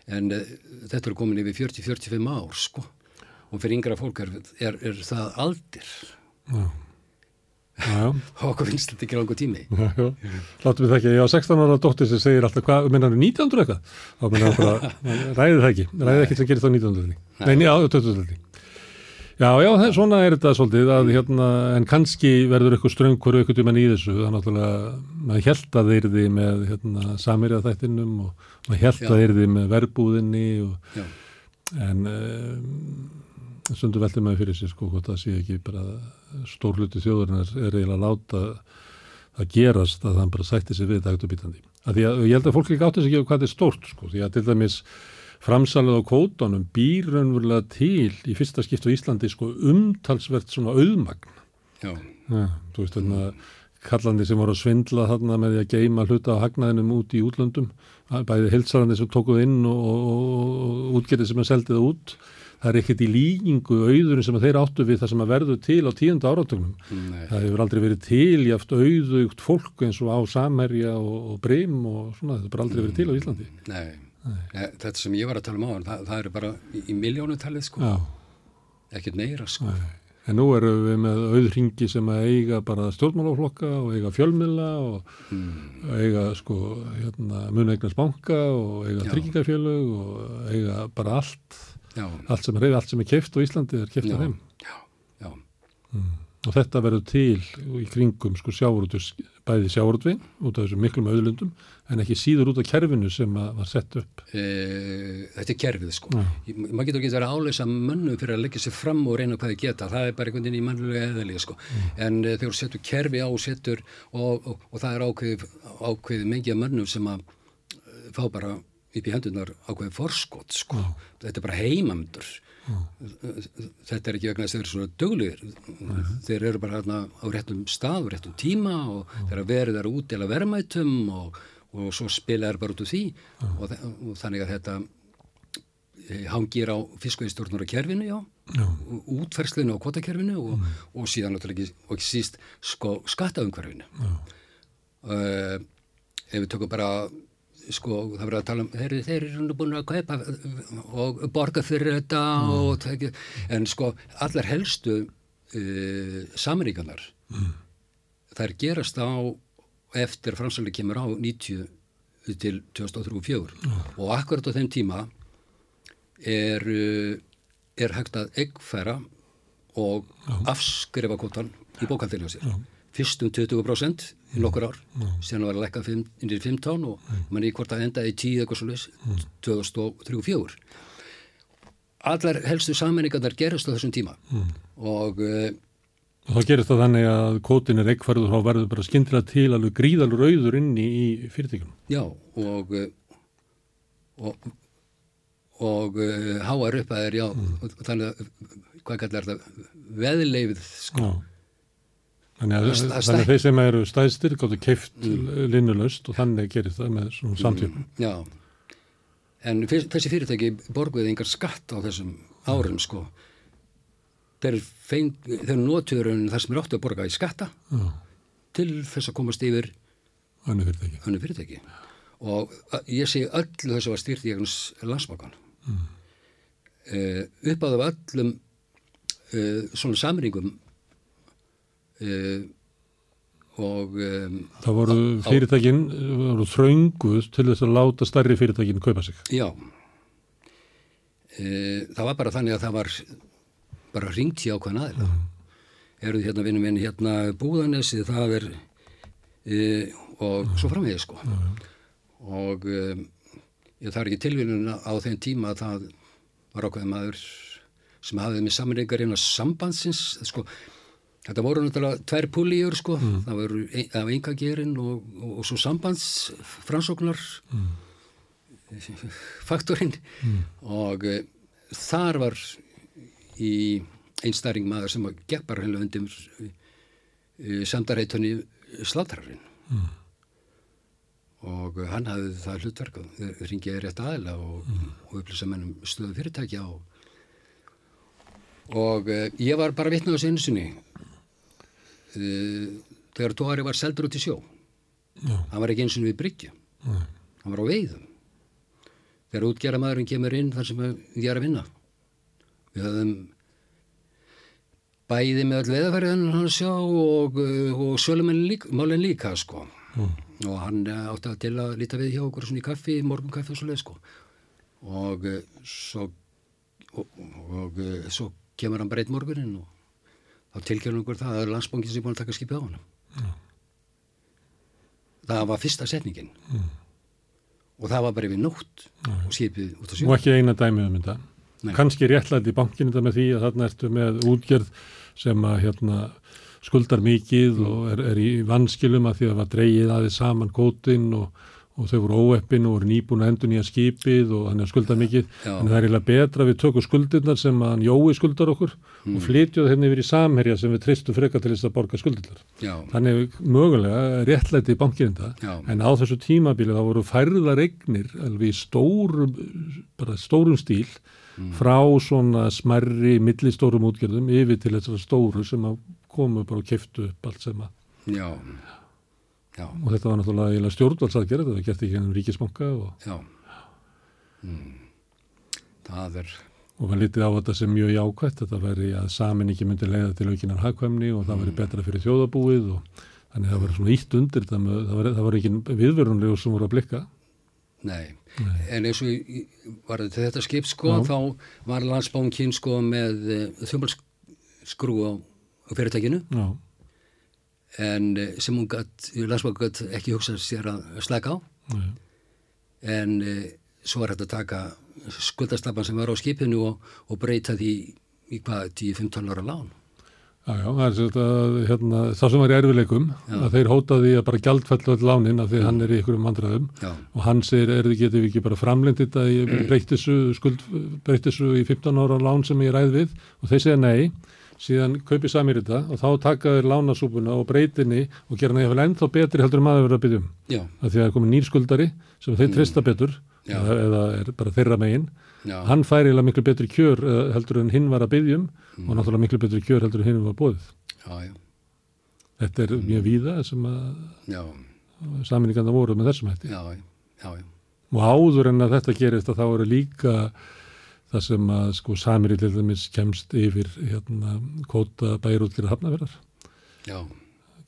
en uh, þetta er komin yfir 40-45 ár sko og fyrir yngra fólk er, er, er það aldir Já. Okkur finnst þetta ekki langur tími Já, já. Láttum við það ekki, ég á 16 ára dóttir sem segir alltaf, hvað, minna hann 1900 eitthvað? Þá minna hann bara, ræði það ekki, ræði ekki sem gerist á 1900. Nei, Nei á 2000. Já, já, það, svona er þetta svolítið, að, hérna, en kannski verður eitthvað ströngur eitthvað tímann í þessu, það er náttúrulega, maður held að þeirði með hérna, samirja þættinum og maður held að þeirði með verbúðinni, og, en um, stundu veldur maður fyrir sér, sko, hvort það sé ekki bara stór hluti þjóðurinnar er eiginlega láta að gerast að hann bara sætti sig við dagtubítandi. Því að ég held að fólk líka átti sig ekki á hvað þetta er stórt sko, því að til dæmis framsalið á kvótanum býr raunverulega til í fyrsta skipt á Íslandi sko umtalsvert svona auðmagn. já, Ja, þú veist þarna kallandi sem voru að svindla þarna með því að geima hluta á hagnaðinum út í útlöndum, bæði heilsarandi sem tókuð inn og, og, og, útgerði sem að seldi það út. Það er ekkert í líkingu auðurinn sem þeir áttu við það sem að verður til á tíunda áratögnum. Það hefur aldrei verið til jáft auðugt fólk eins og á Samherja og, og Brim og svona, er bara aldrei verið til á Íslandi. nei. Nei. Þetta sem ég var að tala um á það, það er bara í, í miljónutalið sko. Ekkert meira sko. Nei. En nú erum við með auðringi sem að eiga bara stjórnmálaflokka og eiga fjölmiðla og mm, eiga sko hérna, muneignars banka og eiga tryggingafjölug og eiga bara allt, allt sem er, allt sem er keft á Íslandi er keft Já. af þeim. já, já, Og þetta verður til í kringum sko sjáurútus, bæði sjáurútvin út af þessum miklum auðlundum en ekki síður út af kerfinu sem var sett upp. e, þetta er kerfið sko. Ég- maður getur ekki verið að áleysa mönnum fyrir að leggja sér fram og reyna hvað þið geta það er bara einhvern veginn í mannlega eðalíð sko. en e, þegar þú setur kerfi á setur og, og, og það er ákveðið ákveðið mengi af mönnum sem að fá bara upp í hendunar ákveðin forskot sko. þetta er bara heimamdur þetta er ekki vegna þess að þeir eru svona döglegir þeir eru bara hérna á réttum stað og réttum tíma og þeir eru verið þar út eða verðmætum og, og svo spila þeir bara út úr því. Og, og þannig að þetta eh, hangir á fiskveistjórnur og kerfinu, já, Já. útferslinu og kvotakerfinu og, og síðan náttúrulega ekki, ekki síst sko skattaumhverfinu. Uh, ef við tökum bara sko, það verður að tala um þeir, þeir eru búin að kaupa og borga fyrir þetta og teki, en sko, allar helstu uh, samringarnar þær gerast á eftir fransalega kemur á 90 til 2003-2004 og akkurat á þeim tíma er, er hægt að eggfæra og afskrifa kvotan í bókaldinu á sér. Fyrst um 20% í nokkur ár, síðan var að lekka inn í 15 og mann í hvort að endaði í 10 eitthvað svo leys, 2003-2004. Allar helstu sammenningarnar gerast á þessum tíma og uh, Og þá gerist það þannig að kótin er og þá verður bara skyndilega til alveg gríðalur auður inni í fyrirtækjunum. Já, og uh, og, og uh, háar upp að er, já, og þannig að, hvað kallar þetta, veðleifið, sko. Já. Þannig að, Það- það þannig að þeir sem eru stæðstir gáttu keift mm. linnulöst og þannig gerist það með svona samtjöfum. Já, en fyr- þessi fyrirtæki borguði engar skatt á þessum árum, sko. Þeir, þeir notuður en það sem er áttu að borga í skatta til þess að komast yfir þannig fyrirtæki. fyrirtæki. Og að- ég sé öllu þessu var stýrt í einhvers landsmákan. Mm. Uh, upp á það öllum uh, svona samringum uh, og um, Það voru fyrirtækin, voru þrönguð til þess að láta stærri fyrirtækin kaupa sig. Já. E, það var bara þannig að það var bara ringt í ákveðin aðila. Eruð hérna vinnum minn hérna Búðanesi, það er e, og svo framvegið sko. Og e, ég, er ekki tilvílun á þeim tíma að það var ákveðin maður sem hafði með samringar innan sambandsins, sko, Þetta voru náttúrulega tvær púlíur sko, það voru ein, af engagerinn og, og, og svo sambandsfransóknar faktorinn. Og e, þar var í einstæring maður sem gekk bara hennilega undir e, samdarheitunni slátrarinn. Og hann hafði það hlutverk og ringiði rétt aðila og, og upplýsa mennum stöðu fyrirtækja og, og e, ég var bara vitnað á sinu sinni. e, þegar tóari var seldur út í sjó. Já. hann var ekki eins og við bryggju. Hann var á veiðum. Þegar útgjara maðurinn kemur inn þar sem ég er að vinna. Við höfðum bæði með öll veðafærið hann sjá og, uh, og söluminn líka, málinn líka sko. Og hann uh, átti að til að líta við hjá okkur svona í kaffi, morgunkaffi og svoleið sko. Og svo og, og uh, svo kemur hann bara eitt morgunin og þá tilkjörnum okkur það að landsbóngin sem er búin að taka skipið á hann það var fyrsta setningin. Og það var bara yfir nótt og skipið út á sjó. Og ekki eina dæmi um þetta. Nei. Kanski réttlæti bankin þetta með því að þarna ertu með útgerð sem að hérna, skuldar mikið og er, er í vanskilum að því að var dreigið aðeins saman kótinn og, og þau voru óeppin og voru nýbúin að endur nýja skipið og þannig að skulda mikið. Já. En það er eiginlega betra að við tökum skuldirnar sem hann Jói skuldar okkur og flytjum það hérna yfir í samherja sem við tristum frekar til þess að borga skuldirnar. já, Þannig mögulega réttlæti í bankirinda en á þessu tímabili þá voru færðar eignir alveg í stórum, bara stórum stíl frá svona smerri, millistórum útgjörðum yfir til þessara stóru sem að komu bara og keftu upp allt sem að já já, og þetta var náttúrulega stjórnvaldsaðgerð þetta var gert ekki hennum ríkisbanka og, já. Mm. það er og var litið á þetta sem mjög jákvætt þetta væri að samin ekki myndi leiða til aukinar hagkvæmni og það væri betra fyrir þjóðabúið og þannig það var svona ítt undir það það var ekki viðverunlegu sem voru að blikka. Nei. en eins og var þetta skip sko, þá var landsbánkin sko með þjómbalskrú á, á fyrirtækinu. Já, en uh, sem hún gætt, landsbánkin gætt ekki hugsað sér að slaka á. Nei, en uh, svo var þetta að taka skuldastapan sem var á skipinu og, og breyta því í hvað, 10-15 ára lán. Já, já, það er sagt að hérna, þá sem var í erfileikum Já. að þeir hótaði að bara gjaldfellu öll lánin af því að hann er í vandræðum. Já, og hann segir, er þið getum við ekki bara framlengt þetta í breyttisu skuld, breyttisu í 15 ára lán sem ég ræð við? Og þeir segja nei, síðan kaupi samir þetta og þá taka þeir lánasúpuna og breytinni og gera eitthvað ennþá betri heldur maður verið að byggjum já, af því að það er komin nýr skuldari sem þeir treysta betur Mm. Já. eða, er bara þeirra megin. Já, hann fær eiginlega miklu betri kjör eh, heldur en hinn var að byggjum Mm. og náttúrulega miklu betri kjör heldur en hinn var bóðið já, já, þetta er mjög víða sem að já, saminningarna voru með þessum hætti. Já, já, já, og áður en að þetta gerist að þá eru líka það sem að sko samir til dæmis kemst yfir hérna kóta bæjarútgerða hafnaverðar já,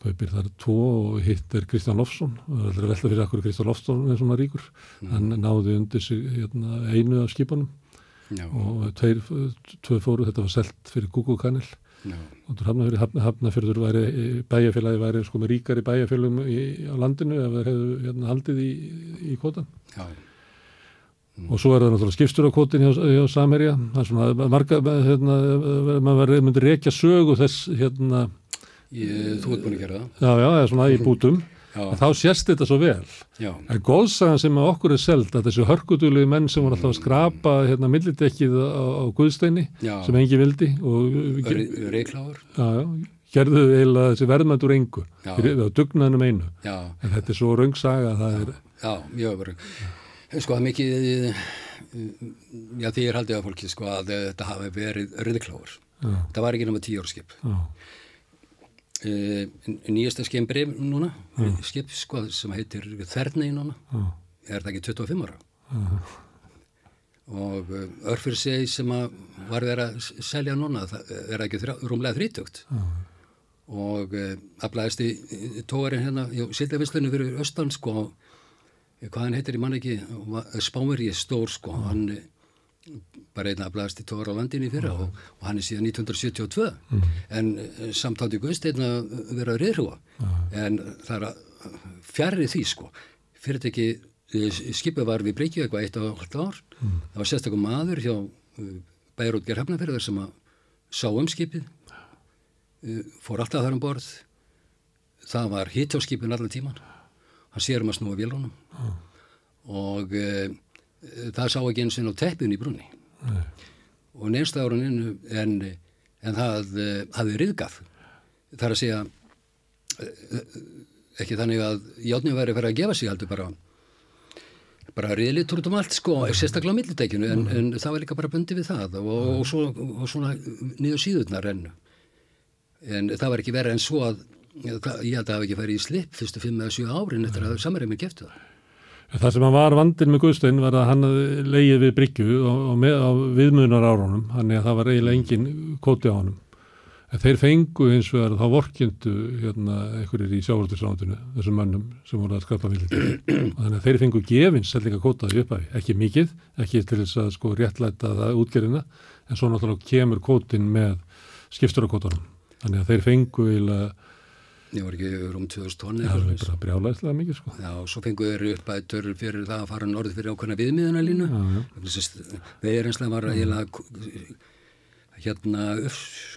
kaupir þar tvo og hitt er Kristján Lofsson og það er velta fyrir akkur Kristján Lofsson er svona ríkur. Hann náði undir sig hérna, einu af skipunum. Já, og tveir, tvö fóru þetta var selt fyrir Google Kanil já, og hafnafjörður, hafna, hafnafjörður væri bæjarfélagi væri sko með ríkari bæjarfélagum í, á landinu ef þeir hefðu hérna, haldið í, í kótan já, og svo er það náttúrulega skipstjórakvotin hjá, hjá Samerja það er svona marga hérna, maður myndi rekja sögu þess hérna, ég, þú ert búin að gera það, já já, eða svona í bútum. Þá sést þetta svo vel. Já, en góðsagan sem að okkur er seld að þessu hörkutulegu menn sem voru alltaf að skrapa hérna millidekkið á, á Guðsteini já, sem engi vildi og reikláður, já, já, gerðu eiginlega þessi verðmættur engu. Já. fyrir á dugnaðnum einu. Já, en þetta er svo raungsaga að það er já, mjög verið, sko, er mikið, eh, já, því er haldið af fólki, sko, að þetta hafi verið reikláður, já, það var ekki náma tíu ára skip, já, Uh, nýjasta skemmbrif núna skip sko sem heitir Þernei núna. Já, er það ekki 25 ára? Og uh, örfyrir segi sem að var verið að selja núna það er ekki rúmlega þrítugt? Já, og uh, aflæðist í tóarinn hérna í Sildavislunni fyrir austan sko eh, hvað hann heitir í mann ekki. Spámeri er stór sko. Hann eh, bara einn aflæðist í tóar á landinni fyrir og, og hann er síðan 1972 en uh, samtátti Guðsteinn að vera að reyðrúa en það er að fjarrri því sko. Fyrir þetta ekki skipið var við Breykjavík eitthvað eitt og halvt ár. Það var sérstakum maður hjá bæjarútger hefnafyrðar sem að sá um skipið. Fór alltaf þar um borð. Það var hitt á skipin allan tíman hann sér um að snúa vélunum og uh, það sá ekki eins og teppin í brunni Nei. og árun innu en, en það uh, hafði riðgaf það er að segja uh, ekki þannig að játni væri að fara að gefa sig heldur bara bara riðlið út um allt sko, sérstaklega á millidækjunu en, en það var líka bara bundi við það. Og, og, svo, og svona niður síðurnar en, en það var ekki verið en svo að ég held að það hafi ekki farið í slipp fyrstu fimm eða sjö árin eftir að samarreimir geftu það Það sem hann var vandinn með Guðstein var að hann leiði við Bryggju og, og með, á viðmunar árunum, hann er að það var eiginlega engin kóti á honum. En þeir fengu eins og þá vorkindu hérna einhverjir í sjávartisrándinu, þessum mönnum sem voru að skrapa vilja. Þannig að þeir fengu gefins sellinga kótaði upp af, ekki mikið, ekki til þess að sko réttlæta það útgerina, en svo náttúrulega kemur kótin með skipsturakótanum. Þannig að þeir fengu eiginlega, ég var ekki um 2000 tonni það er bara brjálæslega mikið sko. Já, svo fengu þeir uppbætur fyrir það að fara norður fyrir ákveðna viðmiðuna já. Þeir einslega var eiginlega hérna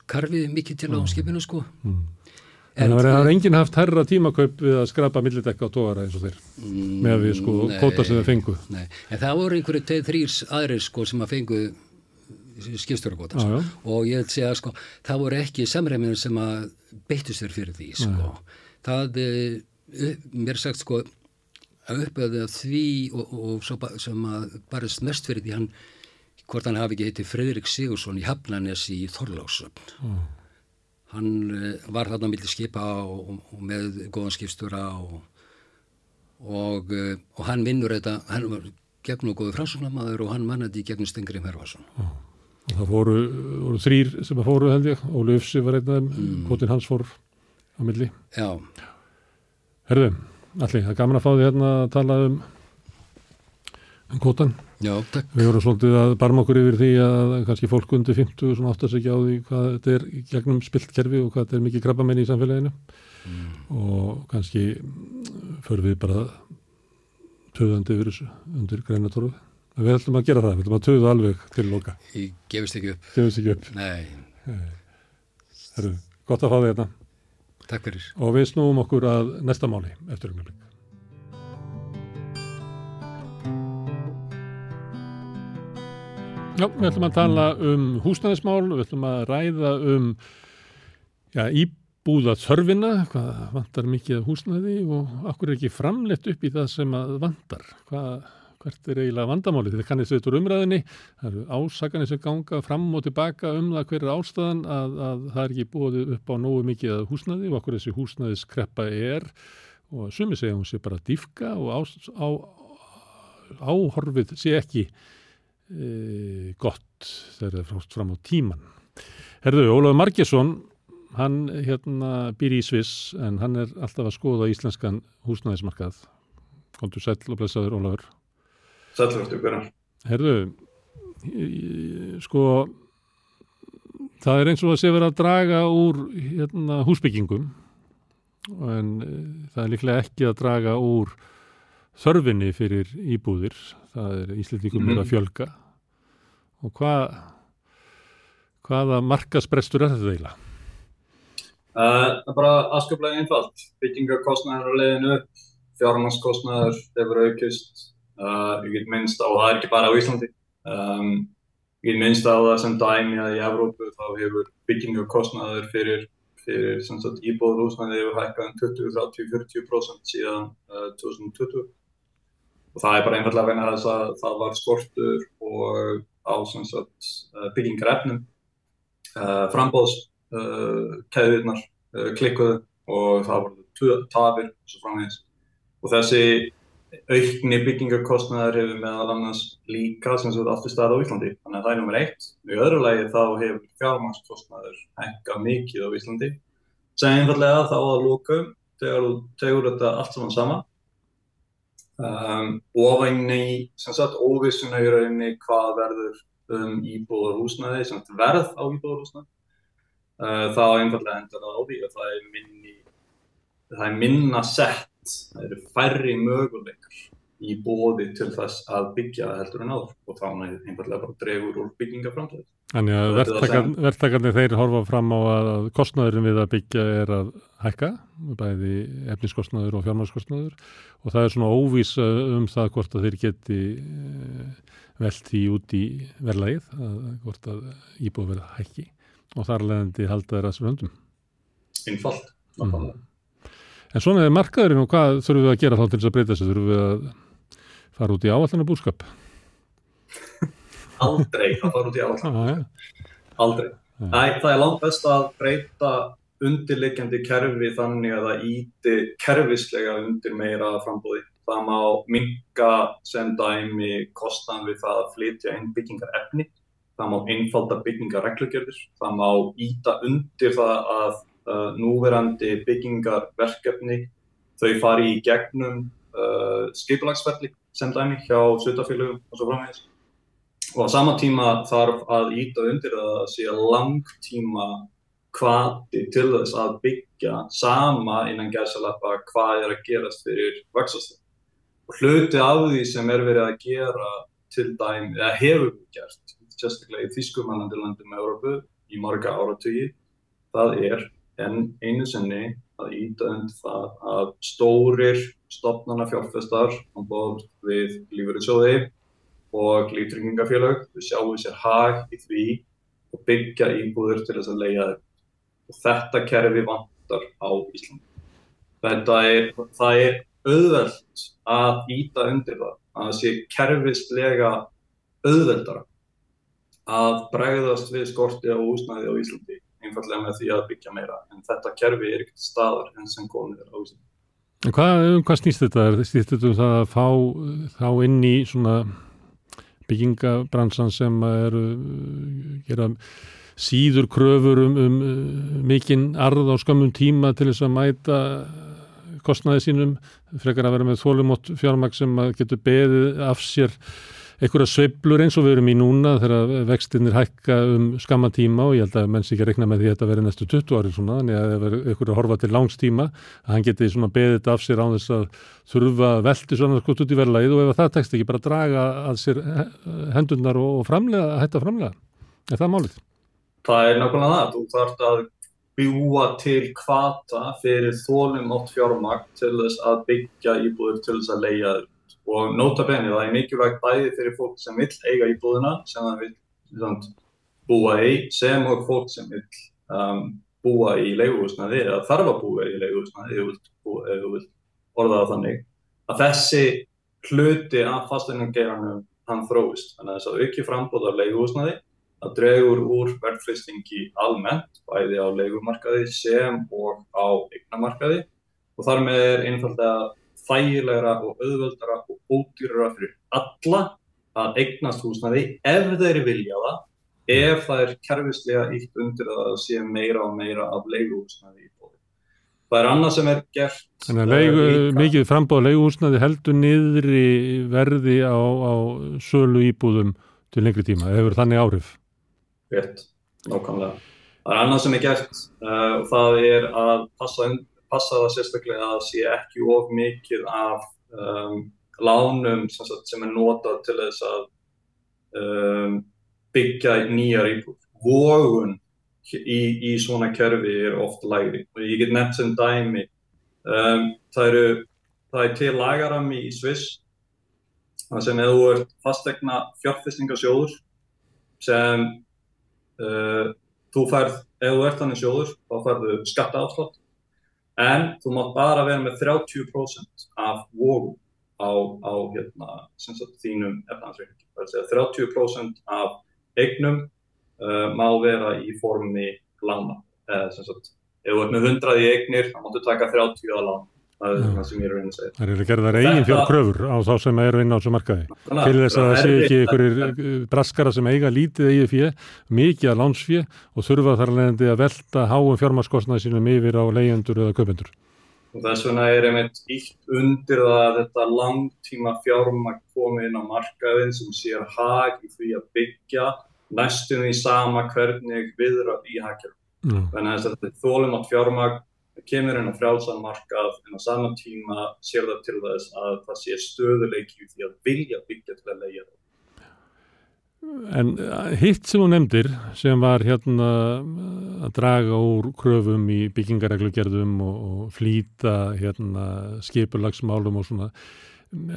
karfið mikið til á skipinu sko. Mm. En það var enginn haft herra tímakaup við að skrapa millidekka á tóara eins og þeir með við sko Nei. kóta sem þeir fengu. Nei, en það voru einhverju tveið þrýrs aðrir sko sem að fengu skipstjóragóta Já, sko. og ég vil segja sko það voru ekki samræminu sem að beittu sér fyrir því sko. Það, eh, mér sagt sko að uppöðu því og, og ba- sem að barist mest fyrir því hann hvort hann hafi ekki heiti Fredrik Sigursson í Hafnanes í Þorlásöfn hann uh, var þarna milli skipa og, og, og með góðan skipstjóra og og, og hann vinnur þetta hann var gegn og góðu fransunamaður og hann mannaði í gegnum Stengrim Herfarsson Og það fóru, voru þrýr sem að fóru held ég, Óli Ufsi var einn af þeim, Mm. kótin hans fór á milli. já, Herðu, allir, það er gaman að fá því hérna að tala um, um kótan. já, takk Við vorum svolítið að barma okkur yfir því að kannski fólk undir 50 svona áttast ekki á því hvað þetta er gegnum spilt kerfi og hvað þetta er mikið krabbamenn í samfélaginu og kannski mm, förum við bara töðandi yfir þessu undir greinatorfu. Við ætlum að gera það, við ætlum að töða alveg til loka. ég gefist ekki upp þessi ekki upp. nei, Herru, Gott að fá þig hérna. Takk fyrir. Og við snúum okkur að næsta máli eftir umhverfing. Já, við ætlum að tala um húsnæðismál, við ætlum að ræða um já, íbúða þörfina, hvað vantar mikið húsnæði og okkur er ekki framlegt upp í það sem að vantar. Hvað, hvert er eiginlega vandamálið? Þetta kannist við úr umræðinni, það eru ásakanir sem ganga fram og tilbaka um það hver er ástæðan að, að það er ekki búið upp á nógu mikið húsnæði og okkur þessi húsnæðiskreppa er og sumi segja hún sé bara dýfka og á, á, áhorfið sé ekki e, gott þegar það er frást fram á tíman. Herðu, Ólafur Margesson, hann hérna býr í Sviss en hann er alltaf að skoða íslenskan húsnæðismarkað. Kontur sæl og blessaður, Ólafur. Sælvertu, hverjar? Herðu, sko, það er eins og að sé verið að draga úr hérna, húsbyggingum en e, það er líklega ekki að draga úr þörfinni fyrir íbúðir. Það er íslendingum mm -hmm. að fjölga og hvað hvaða markasprestur er þetta eiginlega? Uh, það er bara aðskaplega einfalt. Byggingarkostnæður á leiðinu, fjármannskostnæður hefur aukist. Uh, ég get minnst á, það er ekki bara á Íslandi, um, ég get minnst á það sem dæmi að í Evrópu þá hefur byggingarkostnæður fyrir, fyrir íbúðurhúsnæði hefur hækkað um 20, 30, 40% síðan uh, 2020. Og það er bara einfallega vegna þess að það var skortur og á uh, byggingarefnum, frambóðskæðirnar klikkuðu og það voru tafir og svo framvegis. Og þessi aukni byggingarkostnaðar hefur meðal annars líka sem svo aftur stað á Íslandi. Þannig að það er nummer eitt. Í öðru lagi þá hefur fjármannskostnaður hækka mikið á Íslandi. Sem einfallega þá að lóku þegar þú tegur þetta allt saman sama. Um, ofinni, sem sagt, óvissuna í rauninni hvað verður um íbúðarhúsnaði, sem sagt verð á íbúðarhúsnaði. Uh, þá einfallega endur það á því að það er, minni, það er minna sett það eru færri möguleikar í bóði til þess að byggja heldur en áður og þá einfallega bara dregur úr byggingaframtöðu. Þannig að verðtakarnir þeir horfa fram á að kostnæðurinn við að byggja er að hækka, bæði efniskostnæður og fjármárskostnæður og það er svona óvís um það hvort að þeir geti velt því út í verðlægið, hvort að íbúið verða hækki og þar leðandi halda þeirra þessu höndum. Einfalt, náttúrulega. Mm. En svona er markaðurinn og hvað þurfum við að gera þá til þess að breyta þessu? Þurfum við að fara út í áallana búrskap? Aldrei að fara út í áallana búrskap. Aldrei. Æ, það er langt best að breyta undirleikjandi kerfi þannig að það íti kerfislega undir meira frambóði. Það má minga sem dæmi kostan við það að flytja inn byggingar efni. Það má einfalda byggingar reglugjörður. Það má íta undir það að uh, núverandi byggingarverkefni. Þau fari í gegnum uh, skipulagsferli sem dæmi hjá svutafélögum og svo framvegis. Og á sama tíma þarf að íta undir að það sé langtíma hvati til þess að byggja sama innan gæsalappa hvað er að gerast fyrir vöxastöð og hluti af því sem er verið að gera til dæmi, eða hefur við gert sérstaklega í Þýskumannandi landum með Európu í marga áratögi það er en einu sinni að íta undir það að stórir stopnarna fjárfestar á bóð við lífurinsjóði og líftryggingafélag við sjáum sér hag í því og byggja íbúður til þess að leia þeim. Og þetta kerfi vantar á Íslandi. Þetta er, það er auðvelt að íta undir það, að það sé kerfislega auðveldara að bregðast við skorti á húsnæði á Íslandi einfallega með því að byggja meira en þetta kerfi er ekkert staðar enn sem komið er á Íslandi. Hvað, um hvað snýst þetta? Snýst þetta um það að fá þá inn í svona byggingabransan sem eru gera síður kröfur um, um mikinn arð á skamum tíma til þess að mæta kostnaði sínum, frekar að vera með þólumótt fjármæk sem getur beðið af sér einhverja sveiblur eins og við erum í núna þegar vextinnir hækka um skamma tíma og ég held að menns ekki rekna með því að þetta veri næstu 20 ári svona, þannig að ef einhverju horfa til langstíma að hann geti svona beðið af sér á þess að þurfa veldi svona skott út í verðlægið og ef það tekst ekki bara draga að sér hendurnar og framlega, hætta framlega. Er það málið? Það er nákvæmlega það. Þú þarfst að bjúa til kvata fyrir þólum átt fjármakt til þess að byggja íbúður til þess að leia. Og nota benni það er mikilvægt bæði fyrir fólk sem vil eiga íbúðuna sem það vil búa í sem og fólk sem vil um, búa í leiguhúsnaði eða þarf að búa í leiguhúsnaði eða þú vil orða það þannig að þessi hluti af fasteignageranum hann þróist. Þannig að þess að auki frambóð af leiguhúsnaði að dregur úr verðfristingi almennt, bæði á leigumarkaði sem og á eignamarkaði og þar með er einfallega þægilegra og auðvöldara og ódýrara fyrir alla að eignast húsnaði ef þeir vilja það, ef það er kerfislega ítt undir að það sé meira og meira af leiguhúsnaði í bóði. Það er annað sem er gert. Þannig að leigu, mikið frambóð leiguhúsnaði heldur niðri verði á, á sölu íbúðum til lengri tíma, hefur þannig áhrif? Rétt, nákvæmlega. Það er annað sem er gert uh, og það er að passa, passa það sérstaklega að sé ekki of mikið af um, lánum sem, sem er notað til þess að um, byggja nýjar íbúð. Vógun í, í svona kerfi er ofta lægri og ég get nefnt sem dæmi. Um, það, eru, það er til lagarami í Sviss sem hefur verið fastegna fjárfestingasjóður sem Uh, þú færð, ef þú ert þannig sjóður, þá færðu skattaafslátt en þú mátt bara vera með 30% af vógum á, á hérna, sagt, þínum efnahansreikningi. Það er að segja 30% af eignum uh, má vera í formi lána. Sagt, ef þú ert með 100 í eignir, þá máttu taka 30 á lána það er það sem ég er að reyna að segja. Það eru gerðar eigin fjárkröfur á þá sem eru inn á þessu markaði. Til þess að það sé ekki einhverjir eh, braskara sem eiga lítið eigið fjö, mikið að lánsfjö og þurfa þar leðandi að velta háum fjármarskostnaði sínum yfir á leyendur eða köpendur. Og þess vegna er einmitt ítt undir það að þetta langtíma fjármagn komið inn á markaðin sem sér hag í því að byggja næstum í sama hvernig viðrað í haggjörn. Mm. Þannig að þetta er þólum átt fjármagn það kemur inn á frjálsan markað en á saman tíma sér það til þess að það sé stöðuleiki því að vilja byggja til að leia það. En uh, hitt sem þú nefndir sem var hérna að draga úr kröfum í byggingareglugerðum og, og flýta hérna skipulagsmálum og svona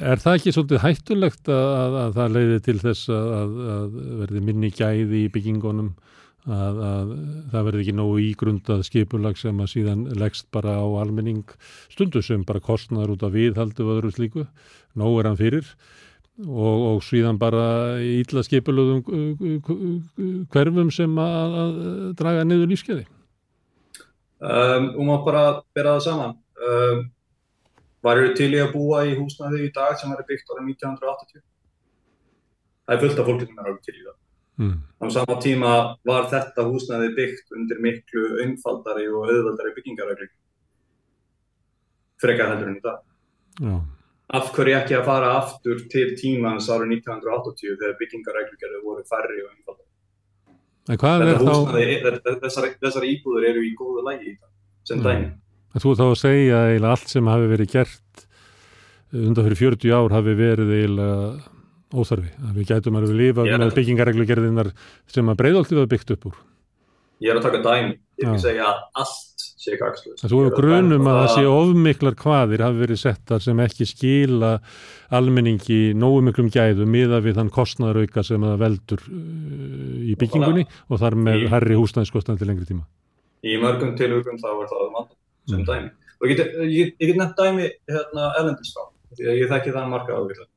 er það ekki svolítið hættulegt að, að það leiði til þess að, að verði minni gæði í byggingunum að, að það verði ekki nógu ígrundað skipulag sem að síðan leggst bara á almenning stundu sem bara kostnaður út af viðhaldu og öðru slíku, nógu er hann fyrir og, og síðan bara ílla skipulagum hverfum sem að, að draga niður lífskeiði. Um, og maður bara bera það saman. Um, var eru til í að búa í húsnaði í dag sem er byggt ára 1980? Það er fullt af fólki sem er alveg til í það. Mm. Á sama tíma var þetta húsnæði byggt undir miklu einfaldari og auðvaldari byggingarögling frekar heldur en í dag. Já. Af hverju ekki að fara aftur til tímans árið 1980 þegar byggingaröglingarið voru færri og einfaldari? Húsnæði, þá... þessar, þessar íbúður eru í góðu lægi í það, sem dæmi. Þú þá að segja að allt sem hafi verið gert undan fyrir 40 ár hafi verið eiginlega óþarfi, að við gætum að við lifa með byggingareglugerðinar sem að breyðoltið var byggt upp úr. Ég er að taka dæmi, ég að segja að allt sé gagsluð. Þú hefur grunum að það sé ofmiklar hvaðir hafi verið settar sem ekki skila almenningi nógu miklum gæðu miða við þann kostnæðarauka sem það veldur uh, í byggingunni og, og þar með herri húsnæðiskostnæði til lengri tíma. Í mörgum tilvökum þá er það um alltaf sem mm. dæmi. Og ég get, ég, ég get nefnt dæmi hérna elendist á, því að ég þekki það marga ávíðlega.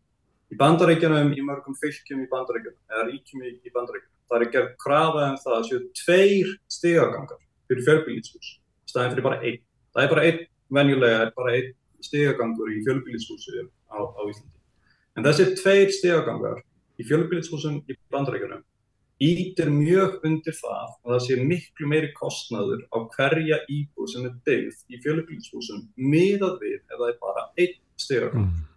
Í bandaríkjunum, í mörgum fylgjum í bandaríkjunum, eða ríkjum í, í bandaríkjunum, það er gerð krafa um það að séu tveir stigagangar fyrir fjölbílítshús, staðin fyrir bara einn. Það er bara einn, venjulega er bara einn stigagangur í fjölbílítshúsi á, á Íslandi. En þessi tveir stigagangar í fjölbílítshúsum í bandaríkjunum ítir mjög undir það að það sé miklu meiri kostnaður á hverja íbúð sem er byggð í fjölbílítshúsum miðað við ef það er bara einn stigagangur. Mm.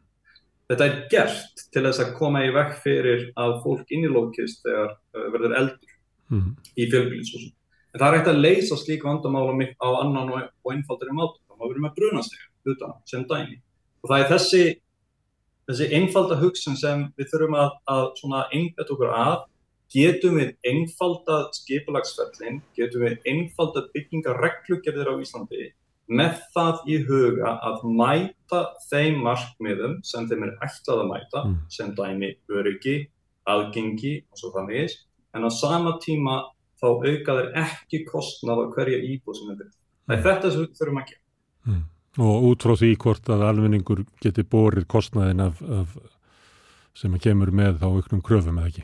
Þetta er gert til þess að koma í vekk fyrir að fólk innilókist þegar uh, verður eldur mm. í fjölbílishúsum. En það er hægt að leysa slík vandamála á annan og, og einfaldari mátu. Það má verið með brunastega utan sem dæmi. Og það er þessi, þessi einfalda hugsun sem við þurfum að, að einbæta okkur að getum við einfaldað skipulagsfellin, getum við einfaldað byggingar reglugerðir á Íslandi með það í huga að mæta þeim markmiðum sem þeim er ætlað að mæta, mm. sem dæmi öryggi, aðgengi og svo framvegis, en á sama tíma þá auka þeir ekki kostnað á hverja íbúð sem er byggt. Það er mm. þetta sem við þurfum að gera. Mm. Og út frá því hvort að almenningur geti borið kostnaðin af, af sem að kemur með þá auknum kröfum eða ekki.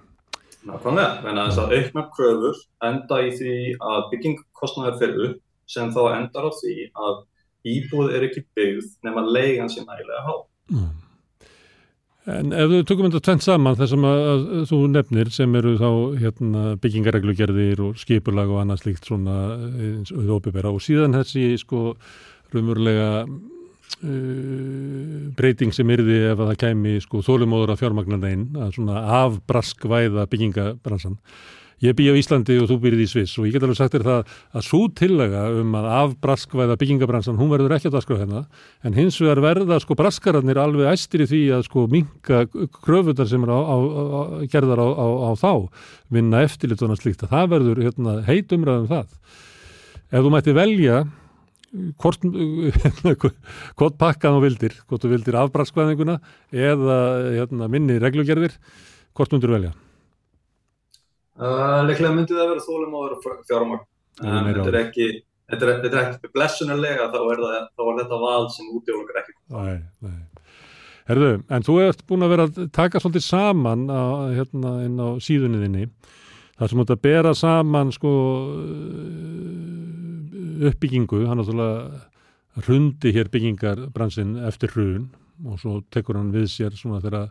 Nákvæmlega, en að þess að aukna kröfur enda í því að byggingkostnaðir fyrir upp sem þá endar á því að íbúð er ekki byggð nema leigan sem nægilega há. Mm. En ef þú tökum þetta tvent saman þessum að, að, að þú nefnir sem eru þá hérna, byggingareglugerðir og skipurlag og annað slíkt svona og óbyrra og síðan þessi sko raunverulega uh, breyting sem yrði ef að það kemi sko þólumóður af fjármagnarnein að svona afbraskvæða byggingabransan Ég bý á Íslandi og þú byrjið í Sviss og ég get alveg sagt þér það að svo tillega um að af braskvæða byggingabransan, hún verður ekki að daskra hérna, en hins vegar verða sko braskararnir alveg æstir í því að sko minka kröfutar sem er á, á, á, gerðar á þá, vinna eftirlit og slíkt að það verður hérna, heit umræðum það. Ef þú mætti velja hvort, hvort pakkan þú vildir, hvort þú vildir af braskvæðinguna eða hérna, minni reglugerðir, hvort myndur velja? Uh, Leiklega myndi það að vera þólum þeirra fjármagn, en þetta er ekki, þetta er, þetta er ekki blessunarlega þá er, það, þá er þetta val sem útjóðungar ekki. Nei, nei. Herðu, en þú ert búin að vera að taka svolítið saman á, hérna inn á síðunniðinni, þar sem þú ert að bera saman sko uppbyggingu, hann áttúrulega hrundi hér byggingarbransinn eftir hrun og svo tekur hann við sér svona þegar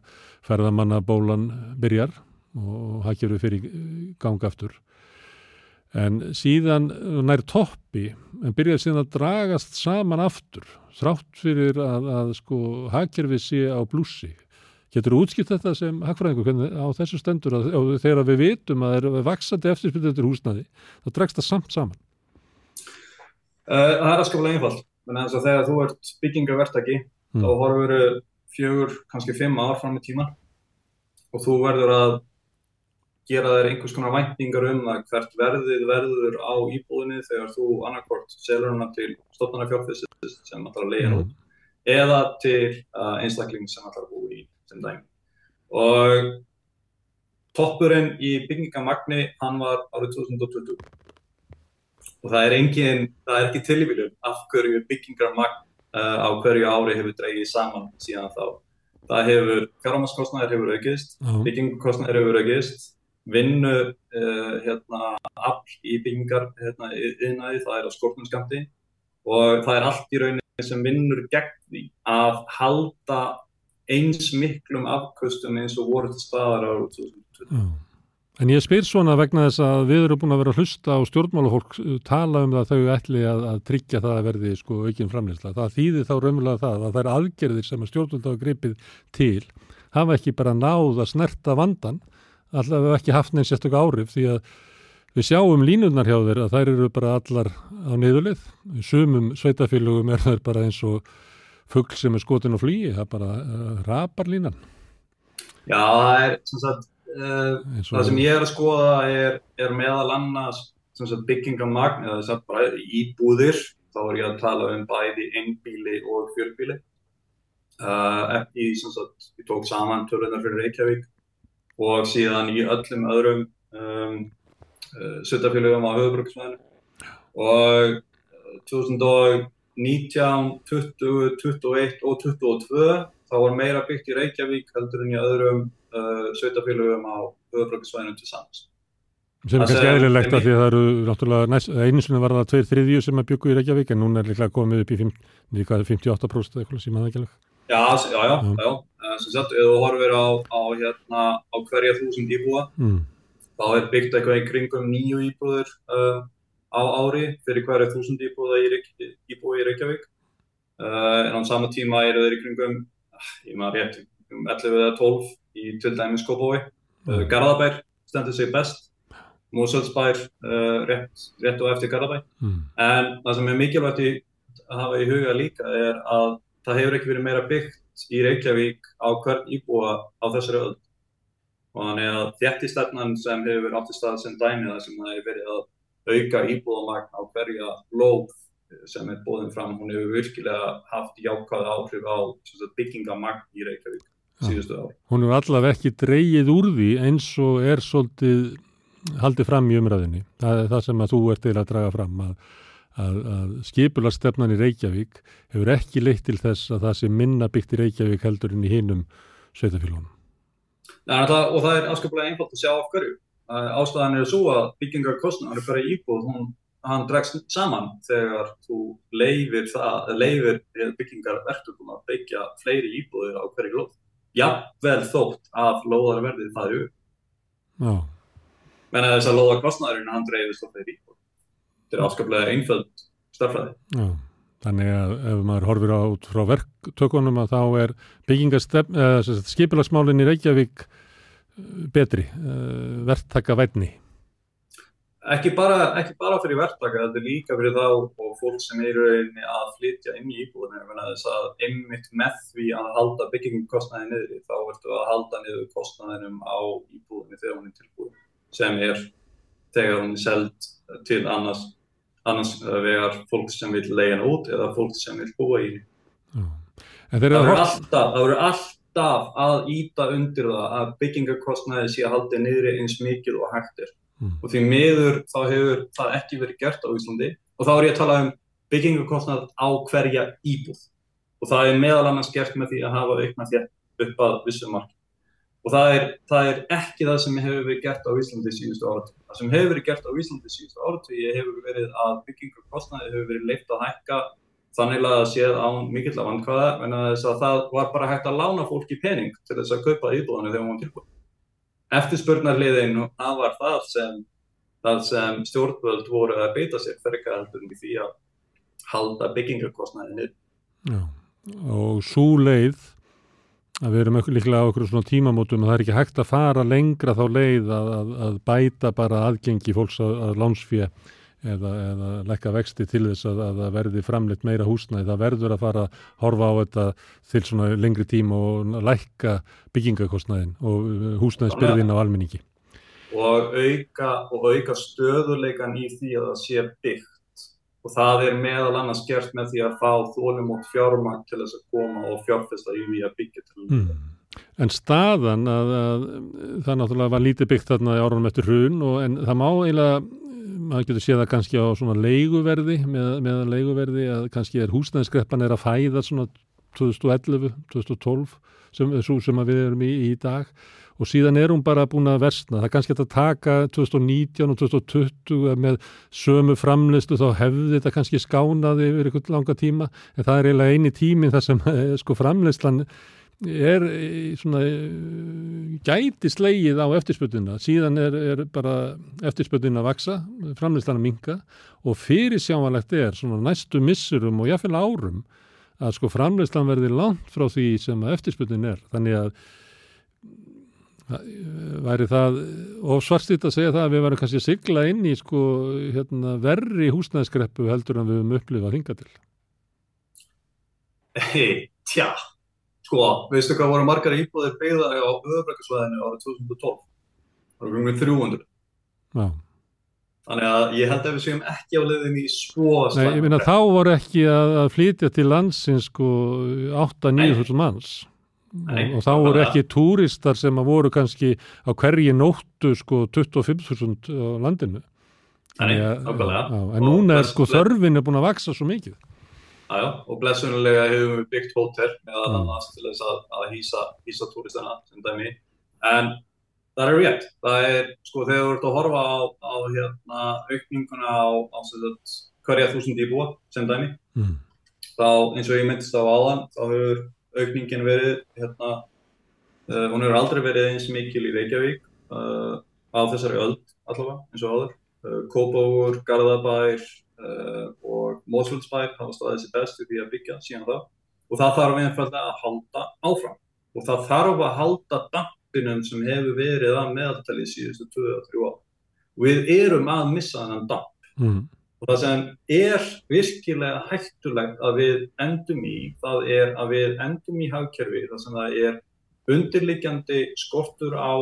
ferðamannabólan byrjar og haggjörðu fyrir ganga aftur. En síðan nær toppi en byrjaði síðan að dragast saman aftur þrátt fyrir að, að sko haggjörfi sé á blúsi getur þú útskipt þetta sem hagfræðingu á þessu stendur? Að, þegar við vitum að það er vaksandi eftirspildur húsnaði þá dragst það samt saman. Uh, Það er aðskaplega einfalt. En þess að þegar þú ert byggingavertaki mm. þá horfur fjögur, kannski fimm ár fram í tíma og þú verður að gera þér einhvers konar væntingar um að hvert verðið verður á íbúðinni þegar þú annarkort selur hana til stofnarnar fjárfæsist sem ætlar að leiða mm. eða til uh, einstakling sem ætlar að bú í sem dæmi. Og toppurinn í byggingamagni hann var árið 2020 og það er, engin, það er ekki tilvílum af hverju byggingamagn uh, á hverju ári hefur dreigið saman síðan þá. Það hefur, fjárhámaskostnæðir hefur aukist, byggingakostnæðir hefur aukist vinnu uh, hérna, afl í byggingar hérna, yðnaði, það er á skortnumskamti og það er allt í rauninni sem vinnur gegn því að halda eins miklum afkvöstum eins og voru til staðar á 2020. Mm. En ég spyr svona vegna þess að við erum búin að vera að hlusta á stjórnmálafólk tala um það þau ætli að, að tryggja það að verði sko aukinn framleysla. Það þýðir þá raunverulega það að það er aðgerðir sem að stjórnvöld hafa gripið til hafa ekki bara náð að snerta vandan allavega ekki haft neins sérstöku árif því að við sjáum línurnar hjá þeir að þær eru bara allar á niðurlið. Sumum sveitafélugum er þær bara eins og fuggl sem er skotin og flýi, það er bara uh, rapar línan. Já, það er sem sagt, uh, það sem ég er að skoða er, er meðal annars byggingamagn eða þess að bara íbúðir, þá er ég að tala um bæði einbíli og fjörbíli. Uh, ekki, sem sagt, ég tók saman tölunar fyrir Reykjavík og síðan í öllum öðrum um, uh, suttafélögum á höfubröksvæðinu og 2019, 20, 21 og 22 þá var meira byggt í Reykjavík heldur en í öðrum uh, suttafélögum á höfubröksvæðinu til samans. Sem er kannski eðlilegt að því að það eru náttúrulega einu sinni var það tveir þriðjú sem að byggu í Reykjavík en núna er líklega komið upp í 58% eitthvað sem aðeins ekki alveg. Já, já, já, já. Eh, sem sagt, ef þú horfir á, á, hérna, á hverja þúsund íbúa, mm. þá er byggt eitthvað í kringum nýju íbúður uh, á ári fyrir hverja þúsund íbúða í, íbúi í Reykjavík. Uh, en á sama tíma eru þeir í kringum, ég maður rétt, um 11 eða 12 í til dæmis Skópói. Uh, Garðabær stendur sig best, Mósöldsbær rétt, rétt og eftir Garðabær. Mm. En það sem er mikilvægt að hafa í huga líka er að það hefur ekki verið meira byggt í Reykjavík á hvern íbúa á þessari öll. og þannig að þjættistefnan sem hefur verið átt í stað sem dæmi það sem það hefur verið að auka íbúðamagn á hverja lóð sem er bóðin fram, hún hefur virkilega haft jákvæða áhrif á byggingamagn í Reykjavík síðustu ár. Hún hefur allavega ekki dreyið úr því eins og er svolítið haldið fram í umræðinni. Það er það sem að þú ert til að draga fram að, að, að skipulastefnan í Reykjavík hefur ekki leitt til þess að það sem minna byggt í Reykjavík heldur inn í hinum sveitafélónum. Og það er afskaplega einfalt að sjá af hverju. Ástæðan er svo að byggingarkostnaður er bara íbúð, hún hann dregst saman þegar þú leifir það, leifir byggingarverktum að byggja fleiri íbúðir á hverju lóð. Jafnvel þótt að lóðarverðið það eru. Já. Menn að þess að lóðarkostnæðurinn hann dreifist á fleiri íbúðir. Þetta er afskaplega einföld starfræði. Já. Þannig að ef maður horfir á út frá verktökunum að þá er byggingarskipilagsmálinn í Reykjavík betri, verktaka vætni. Ekki bara, ekki bara fyrir verktaka, þetta er líka fyrir þá og fólk sem eru að flytja inn í íbúðinu, þess að einmitt með því að halda byggingkostnaði niður, þá ertu að halda niður kostnaðinum á íbúðinu þegar hún er tilbúin, sem er þegar hún er seld til annars, annars vegar fólk sem vil leiða út eða fólk sem vil búa í. Mm. Það verður alltaf, alltaf að íta undir það að byggingkostnaði sé að halda niður eins mikil og hægtir. Mm. og því miður þá hefur það ekki verið gert á Íslandi og þá er ég að tala um byggingakostnad á hverja íbúð og það er meðal annars gert með því að hafa aukna þétt upp að vissum mark og það er, það er ekki það sem hefur verið gert á Íslandi síðustu áratví það sem hefur verið gert á Íslandi síðustu áratví hefur verið að byggingakostnadi hefur verið leitt að hækka þannig að það séð á mikill af vandkvæða en það var bara hægt að lána fólki pening til þess að kaupa íbúðanu þegar hún var tilbúin eftirspurnarliðin og það var það sem, það sem stjórnvöld voru að beita sér heldur í því að halda byggingarkostnæðinni. Já, og svo leið að við erum líklega á okkur svona tímamótum að það er ekki hægt að fara lengra þá leið að, að, að bæta bara aðgengi fólks að, að lánsfíja eða, eða lekka vexti til þess að það verði framleitt meira húsnæði. Það verður að fara að horfa á þetta til svona lengri tím og lekka byggingakostnæðin og uh, húsnæðisbyrðin á almenningi. Og auka, og auka stöðuleikan í því að það sé byggt og það er meðal annars gert með því að fá þólum út fjármang til þess að koma og fjárfesta í því að byggja til það. Mm. En staðan að, að það náttúrulega var lítið byggt þarna árunum eftir hrun og en það má eiginlega maður getur séð það kannski á svona leiguverði með, með leiguverði að kannski er húsnæðiskreppan er að fæða svona 2011, 2012 sem, sem við erum í í dag og síðan er hún bara búin að versna. Það er kannski að taka 2019 og 2020 með sömu framleyslu þá hefði þetta kannski skánaði yfir einhvern langa tíma. En það er eiginlega eini tímin þar sem sko framleyslan er svona gæti slegið á eftirspötuna síðan er, er bara eftirspötuna að vaksa, framleyslan að minka og fyrir sjáanlegt er svona næstu missurum og jáfnveil árum að sko framleyslan verði langt frá því sem að eftirspötun er. Þannig að væri það og svarstýtt að segja það að við varum kannski að sigla inn í sko hérna, verri húsnæðskreppu heldur en við höfum upplifað hinga til Hei, tja Sko, veistu hvað voru margar íbúðir beigðar á öðrbrekkarsvæðinu árið 2012? Það voru umveg 300. Já. Þannig að ég held að við séum ekki á leiðin í svo. Nei, ég minna þá voru ekki að, að flytja til landsins sko 8-9 manns. Nei, og, þá voru ekki túristar sem að voru kannski á hverji nóttu sko 25.000 á landinu. Nei, ákveðlega. En núna er sko þörfin er búin að vaksa svo mikið. Aðjá, og blessunulega hefum við byggt hótel meðal annars til þess að, að hýsa, hýsa túristana sem dæmi en það er rétt, það er sko þegar þú ert að horfa á, á hérna, aukninguna á, á hverja þúsund íbúa sem dæmi mm. þá eins og ég myndist á áðan þá hefur aukningin verið hérna, uh, hún hefur aldrei verið eins mikil í Reykjavík uh, á þessari öll allavega eins og áður. Uh, Kópáur, Garðabær og Mósfjöldsbær hafa staðið sér best við því að byggja síðan það og það þarf einfallega að halda áfram. Og það þarf að halda dampinum sem hefur verið að meðaltali síðustu 2-3 ára og við erum að missa þennan damp. Mm. Og það sem er virkilega hættulegt að við endum í það er að við endum í hagkerfi þar sem það er undirliggjandi skortur á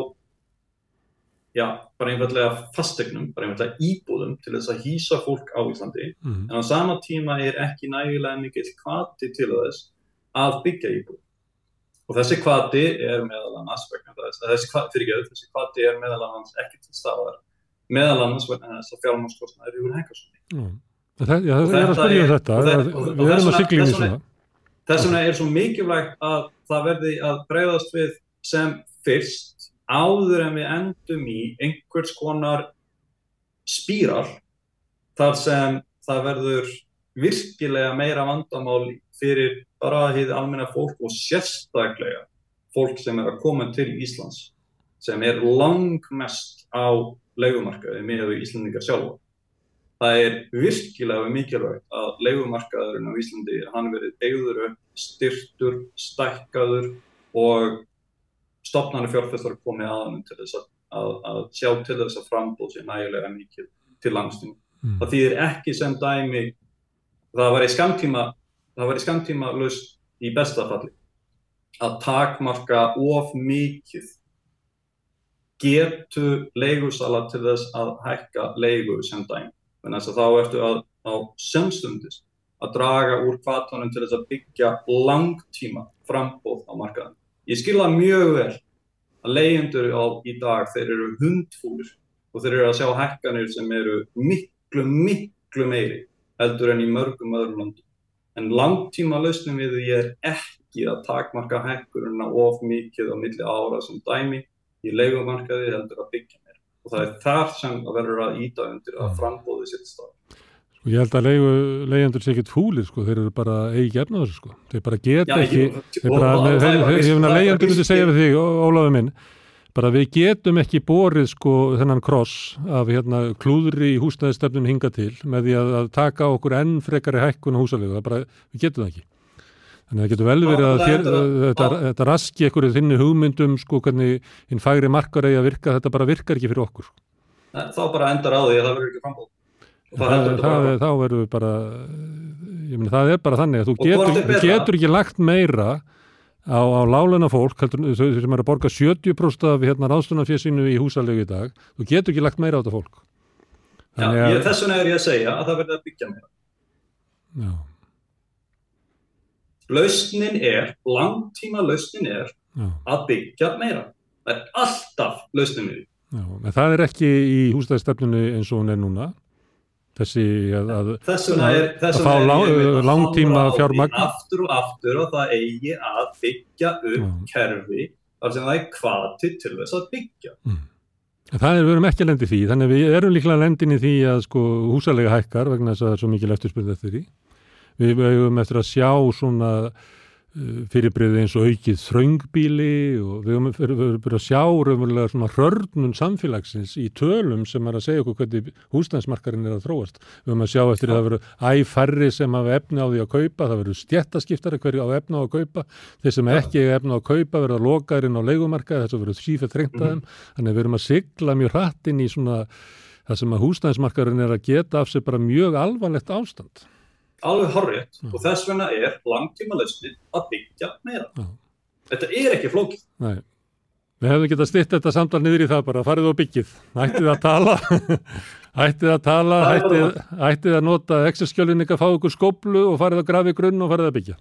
já, bara einfallega fastegnum, bara einfallega íbúðum til þess að hýsa fólk á Íslandi Mm. en á sama tíma er ekki nægilega mikill kvati til þess að byggja íbúð. Og þessi kvati er meðal annars þessi kvati, fyrir ekki þessi kvati er meðal annars ekki til staðar, meðal annars vegna þess að fjármáskostnaður eru. Já. Það, já, það er að þetta spyrja um þetta. þetta- að Við erum að inn í þess vegna- svona. Þess vegna er svo mikilvægt að það verði að bregðast við sem fyrst áður en við endum í einhvers konar spíral þar sem það verður virkilega meira vandamál fyrir bara hið almenna fólk og sérstaklega fólk sem er að koma til Íslands sem er langmest á leigumarkaði með Íslandingar sjálfa. Það er virkilega mikilvægt að leigumarkaðurinn á Íslandi hann verið eigður upp, styrtur, stækkaður og stopnarnir fjárfæstar komið aðanum til þess að, að, að sjá til þess að frambóð sé nægilega mikið til langstíma. Mm. Það þýðir ekki sem dæmi, það var í skamtíma, það var í skamtíma laust í besta falli að takmarka of mikið getu leigusala til þess að hækka leigu sem dæmi. Þannig að þá ertu að á semstundis að draga úr kvatanum til þess að byggja langtíma frambóð á markaðan. Ég skilða mjög vel að leyendur á í dag þeir eru hundfúlir og þeir eru að sjá hækkanir sem eru miklu, miklu meiri heldur en í mörgum öðrum landum. En langtíma lausnum við því er ekki að takmarka hækkuruna of mikið á milli ára sem dæmi í leigumarkaði heldur að byggja meira. Og það er þar sem það verður að íta undir að frambóði sitt stað. Og ég held að leigu, leigjandur sé ekkert fúlir, sko. Þeir eru bara eigi efna þessu, sko. Þeir bara geta ekki, ég finna leigjandur myndi segja við þig, Ó- Ólafur minn, bara við getum ekki borið, sko, þennan kross af hérna klúðri í húsnæðistefnun hinga til með því að, að taka okkur enn frekari hækkun á húsalegu. Það bara, við getum það ekki. Þannig að það getur vel verið að þér, þetta, þetta raski einhverju þinni hugmyndum, sko, hvernig hinn færi markar eigi að virka, þetta bara virkar ekki fyrir okkur. sko. Þá bara endar á því að það verður ekki frambóð. Þá verður við bara ég meni, það er bara þannig að þú getur, getur ekki lagt meira á, á láluna fólk heldur, þau sem er að borga 70% af hérna, ráðstunafjössinu í húsalegu í dag þú getur ekki lagt meira á þetta fólk Já, Þannig að, þess vegna er ég að segja að það verður að byggja meira. já, Lausnin er, langtíma lausnin er já, að byggja meira. Það er alltaf lausnin við. já, en það er ekki í húsnæðistefnunu eins og hún er núna þessi að, að Þess vegna er, þess Að fá lang- langtíma fjármagn. aftur og aftur og það eigi að byggja upp Já. kerfi þar sem það er kvati til þess að byggja. En það er, við erum ekki að lendi því, þannig að við erum líklega að lendin í því að sko húsalega hækkar vegna þess að það er svo mikil eftirspyrð eftir því. Við eigum eftir að sjá svona uh, fyrirbreyði eins og aukið þröngbíli og við eigum eftir að sjá raunverulega svona hörnun samfélagsins í tölum sem er að segja okkur hvernig húsnæðismarkarinn er að þróast. Við eigum að sjá eftir að það verður æfærri sem hafa efni á því að kaupa, það verður stjættaskiptari hverju á efni á að kaupa, þeir sem ekki eiga efni á að kaupa verður að loka inn á leigumarkaði þess að verður sífætt þrengt að þeim Þannig að við erum að sigla mjög hratt inn í svona það sem að húsnæðismarkarinn er að geta af sig bara mjög alvarlegt ástand. Alveg horrið og þess vegna er langtíma lausnin að byggja meira. Já. Þetta er ekki flókið. Nei. Við hefum getað stytt þetta samtal niður í það bara, farið og byggið. Ættið að tala, ættið að tala, ættið, ættið að nota Excel-skjölinn ekki að fá ykkur skóplu og farið að grafi grunn og farið að byggja.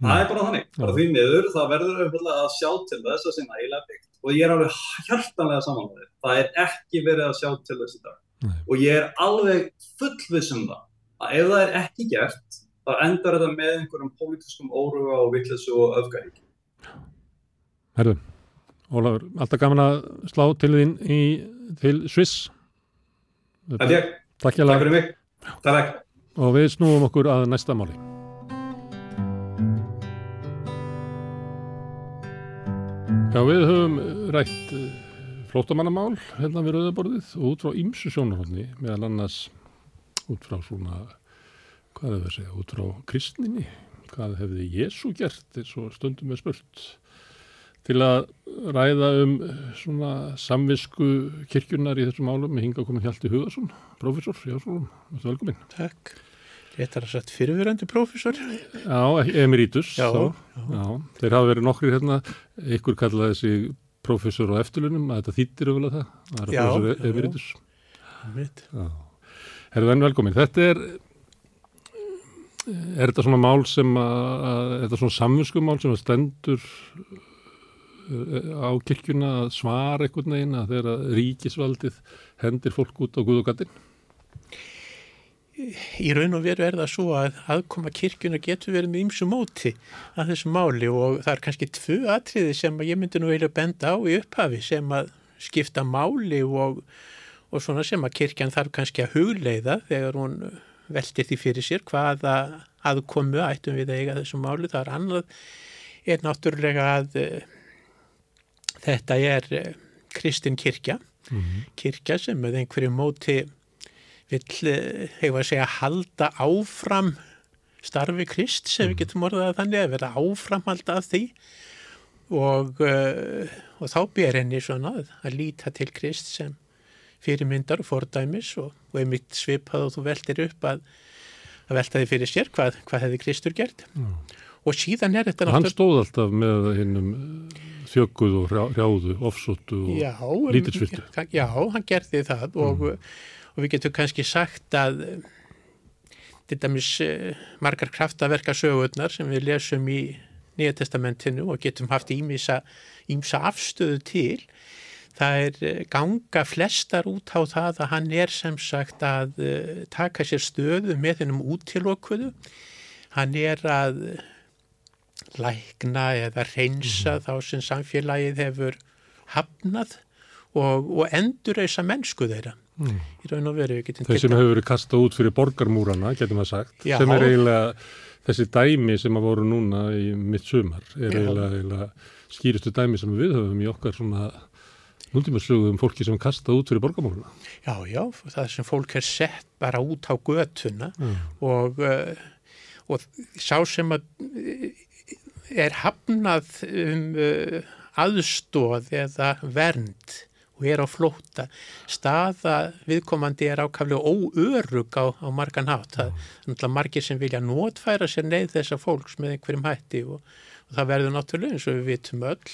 Það er bara þannig. Bara því miður það verður auðvitað að sjá til þess að sinna eiginlega byggt. Og ég er alveg hjartanlega saman með þér. Það er ekki verið að sjá til þess í dag. Nei. Og ég er alveg fullviss um það að ef það er ekki gert þá endar þetta með einhverjum pólitískum óruga og vittlesu og öfgaríki. Herðu, Ólafur, alltaf gaman að slá til þín í, til Sviss. Þetta ég, Takk takk fyrir mig. Takk. og við snúum okkur að næsta máli. Já, við höfum rætt flótamannamál hérna við rauðaborðið og út frá ýmsu sjónarhóðni, meðal annars út frá svona, hvað er það að segja, út frá kristninni, hvað hefði Jésu gert, eins og stundum er spurt, til að ræða um svona samvisku kirkjunar í þessum málum, með hinga komin Hjalti Hugarsson, professor í Háskólum, velkomin. Takk. Réttar að sagt fyrirverandi prófessor. Já, emeritus. Já, þá. já. Þeir hafa verið nokkri hérna, ykkur kallaði sig professor á eftirlunum að þetta þýttir auðvitað það, það er Já, professor já, já. emeritus. Herðu enn velkomin, þetta er, er þetta svona mál sem að, er þetta svona samvinskumál sem að stendur uh, á kirkjuna að svara einhvern veginn að þegar ríkisvaldið hendir fólk út á Guð og gattin? Í raun og veru er það svo að aðkoma kirkjuna getur verið með ymsu móti að þessu máli og það er kannski tvö atriði sem ég myndi nú eiginlega benda á í upphafi sem að skipta máli og, og svona sem að kirkjan þarf kannski að hugleiða þegar hún veltir því fyrir sér hvaða aðkomu ættum við að eiga þessu máli. Það er annað er náttúrulega að uh, þetta er uh, kristin kirkja, kirkja sem með einhverju móti vill, hefur að segja, halda áfram starfi Krist sem við getum orðað þannig að vera áframhald af því. Og, uh, og þá ber henni svona að líta til Krist sem fyrirmyndar og fordæmis og, og einmitt svipað og þú veltir upp að, að velta því fyrir sér hvað, hvað hefði Kristur gert Já. og síðan er þetta Og hann stóð alltaf með hinnum þjökuð og hrjáðu, ofsóttu og Já, lítilsvirtu. Já, hann gerði það og, og við getum kannski sagt að eh, til dæmis eh, margar kraftaverka sögurnar sem við lesum í Nýja testamentinu og getum haft ímsa afstöðu til það er eh, ganga flestar út á það að hann er sem sagt að eh, taka sér stöðu með hennum útilokuðu hann er að lækna eða reynsa þá sem samfélagið hefur hafnað og, og endurreisa mennsku þeirra Mm. til sem hefur verið kastað út fyrir borgarmúrana, getum við sagt, Já. sem er eiginlega þessi dæmi sem að voru núna í mitt sumar, er eiginlega, eiginlega skýristu dæmi sem við höfum í okkar svona núntíma sögum fólki sem er kastað út fyrir borgarmúrana. Já, já, það sem fólk er sett bara út á götuna Mm. og, uh, og sá sem að uh, er hafnað um uh, aðstóð eða vernd og er á flóta staða viðkomandi er ákaflega óörug á, á margan hátt það er náttúrulega margir sem vilja notfæra sér neyð þessa fólks með einhverjum hætti og, og það verður náttúrulega eins og við vitum öll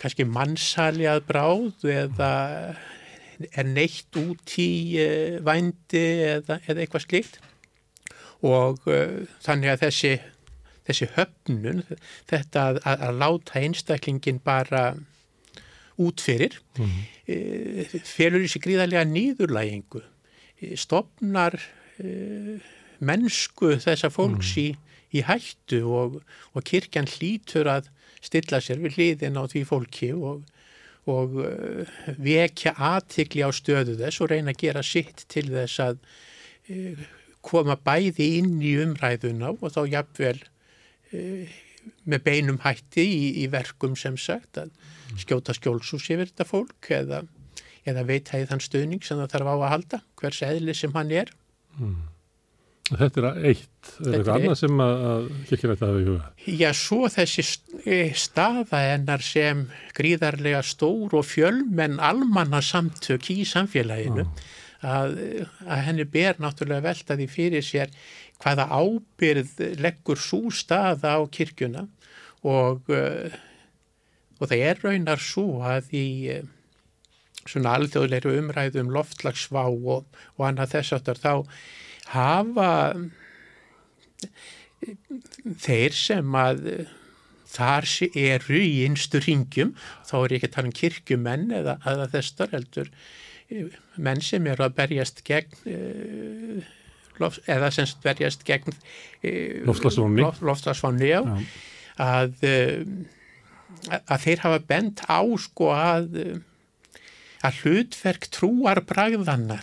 kannski mannsali að bráð eða er neitt út í e, vændi eða, eða eitthvað slíkt og e, þannig að þessi, þessi höfnun, þetta að, að, að láta einstaklingin bara út fyrir, Mm. e, felur í sig gríðarlega nýðurlægingu, stopnar e, mennsku þessa fólks í, í hættu og, og kirkjan hlýtur að stilla sér við hliðin á því fólki og, og uh, vekja aðtikli á stöðu þess og reyna að gera sitt til þess að uh, koma bæði inn í umræðuna og þá jafnvel uh, með beinum hætti í, í verkum sem sagt að skjóta skjólsús yfir þetta fólk eða, eða veita í þann stuðning sem það þarf á að halda, hvers eðli sem hann er. Þetta er eitt, er Þetta eitthvað annað sem að, kirkjurætti hafa í huga. Já, svo þessi eh, staða hennar sem gríðarlega stór og fjölmenn almanna samtök í samfélaginu að, að henni ber náttúrulega velta því fyrir sér hvaða ábyrð leggur svo staða á kirkjuna. Og, eh, og það er raunar svo að í eh, svona alþjóðleiru umræðu um loftlagsvá og, og annað þess áttar þá hafa þeir sem að eh, þar eru í innstu ringjum, þá er ekki að tala um kirkjumenn eða, eða þessar heldur eh, menn sem eru að berjast gegn uh, loft, eða sem berjast gegn uh, Loftslagsvánni. loft, loftlagsvánni já, Já. að, uh, að þeir hafa bent á sko að að hlutverk trúar bragðanna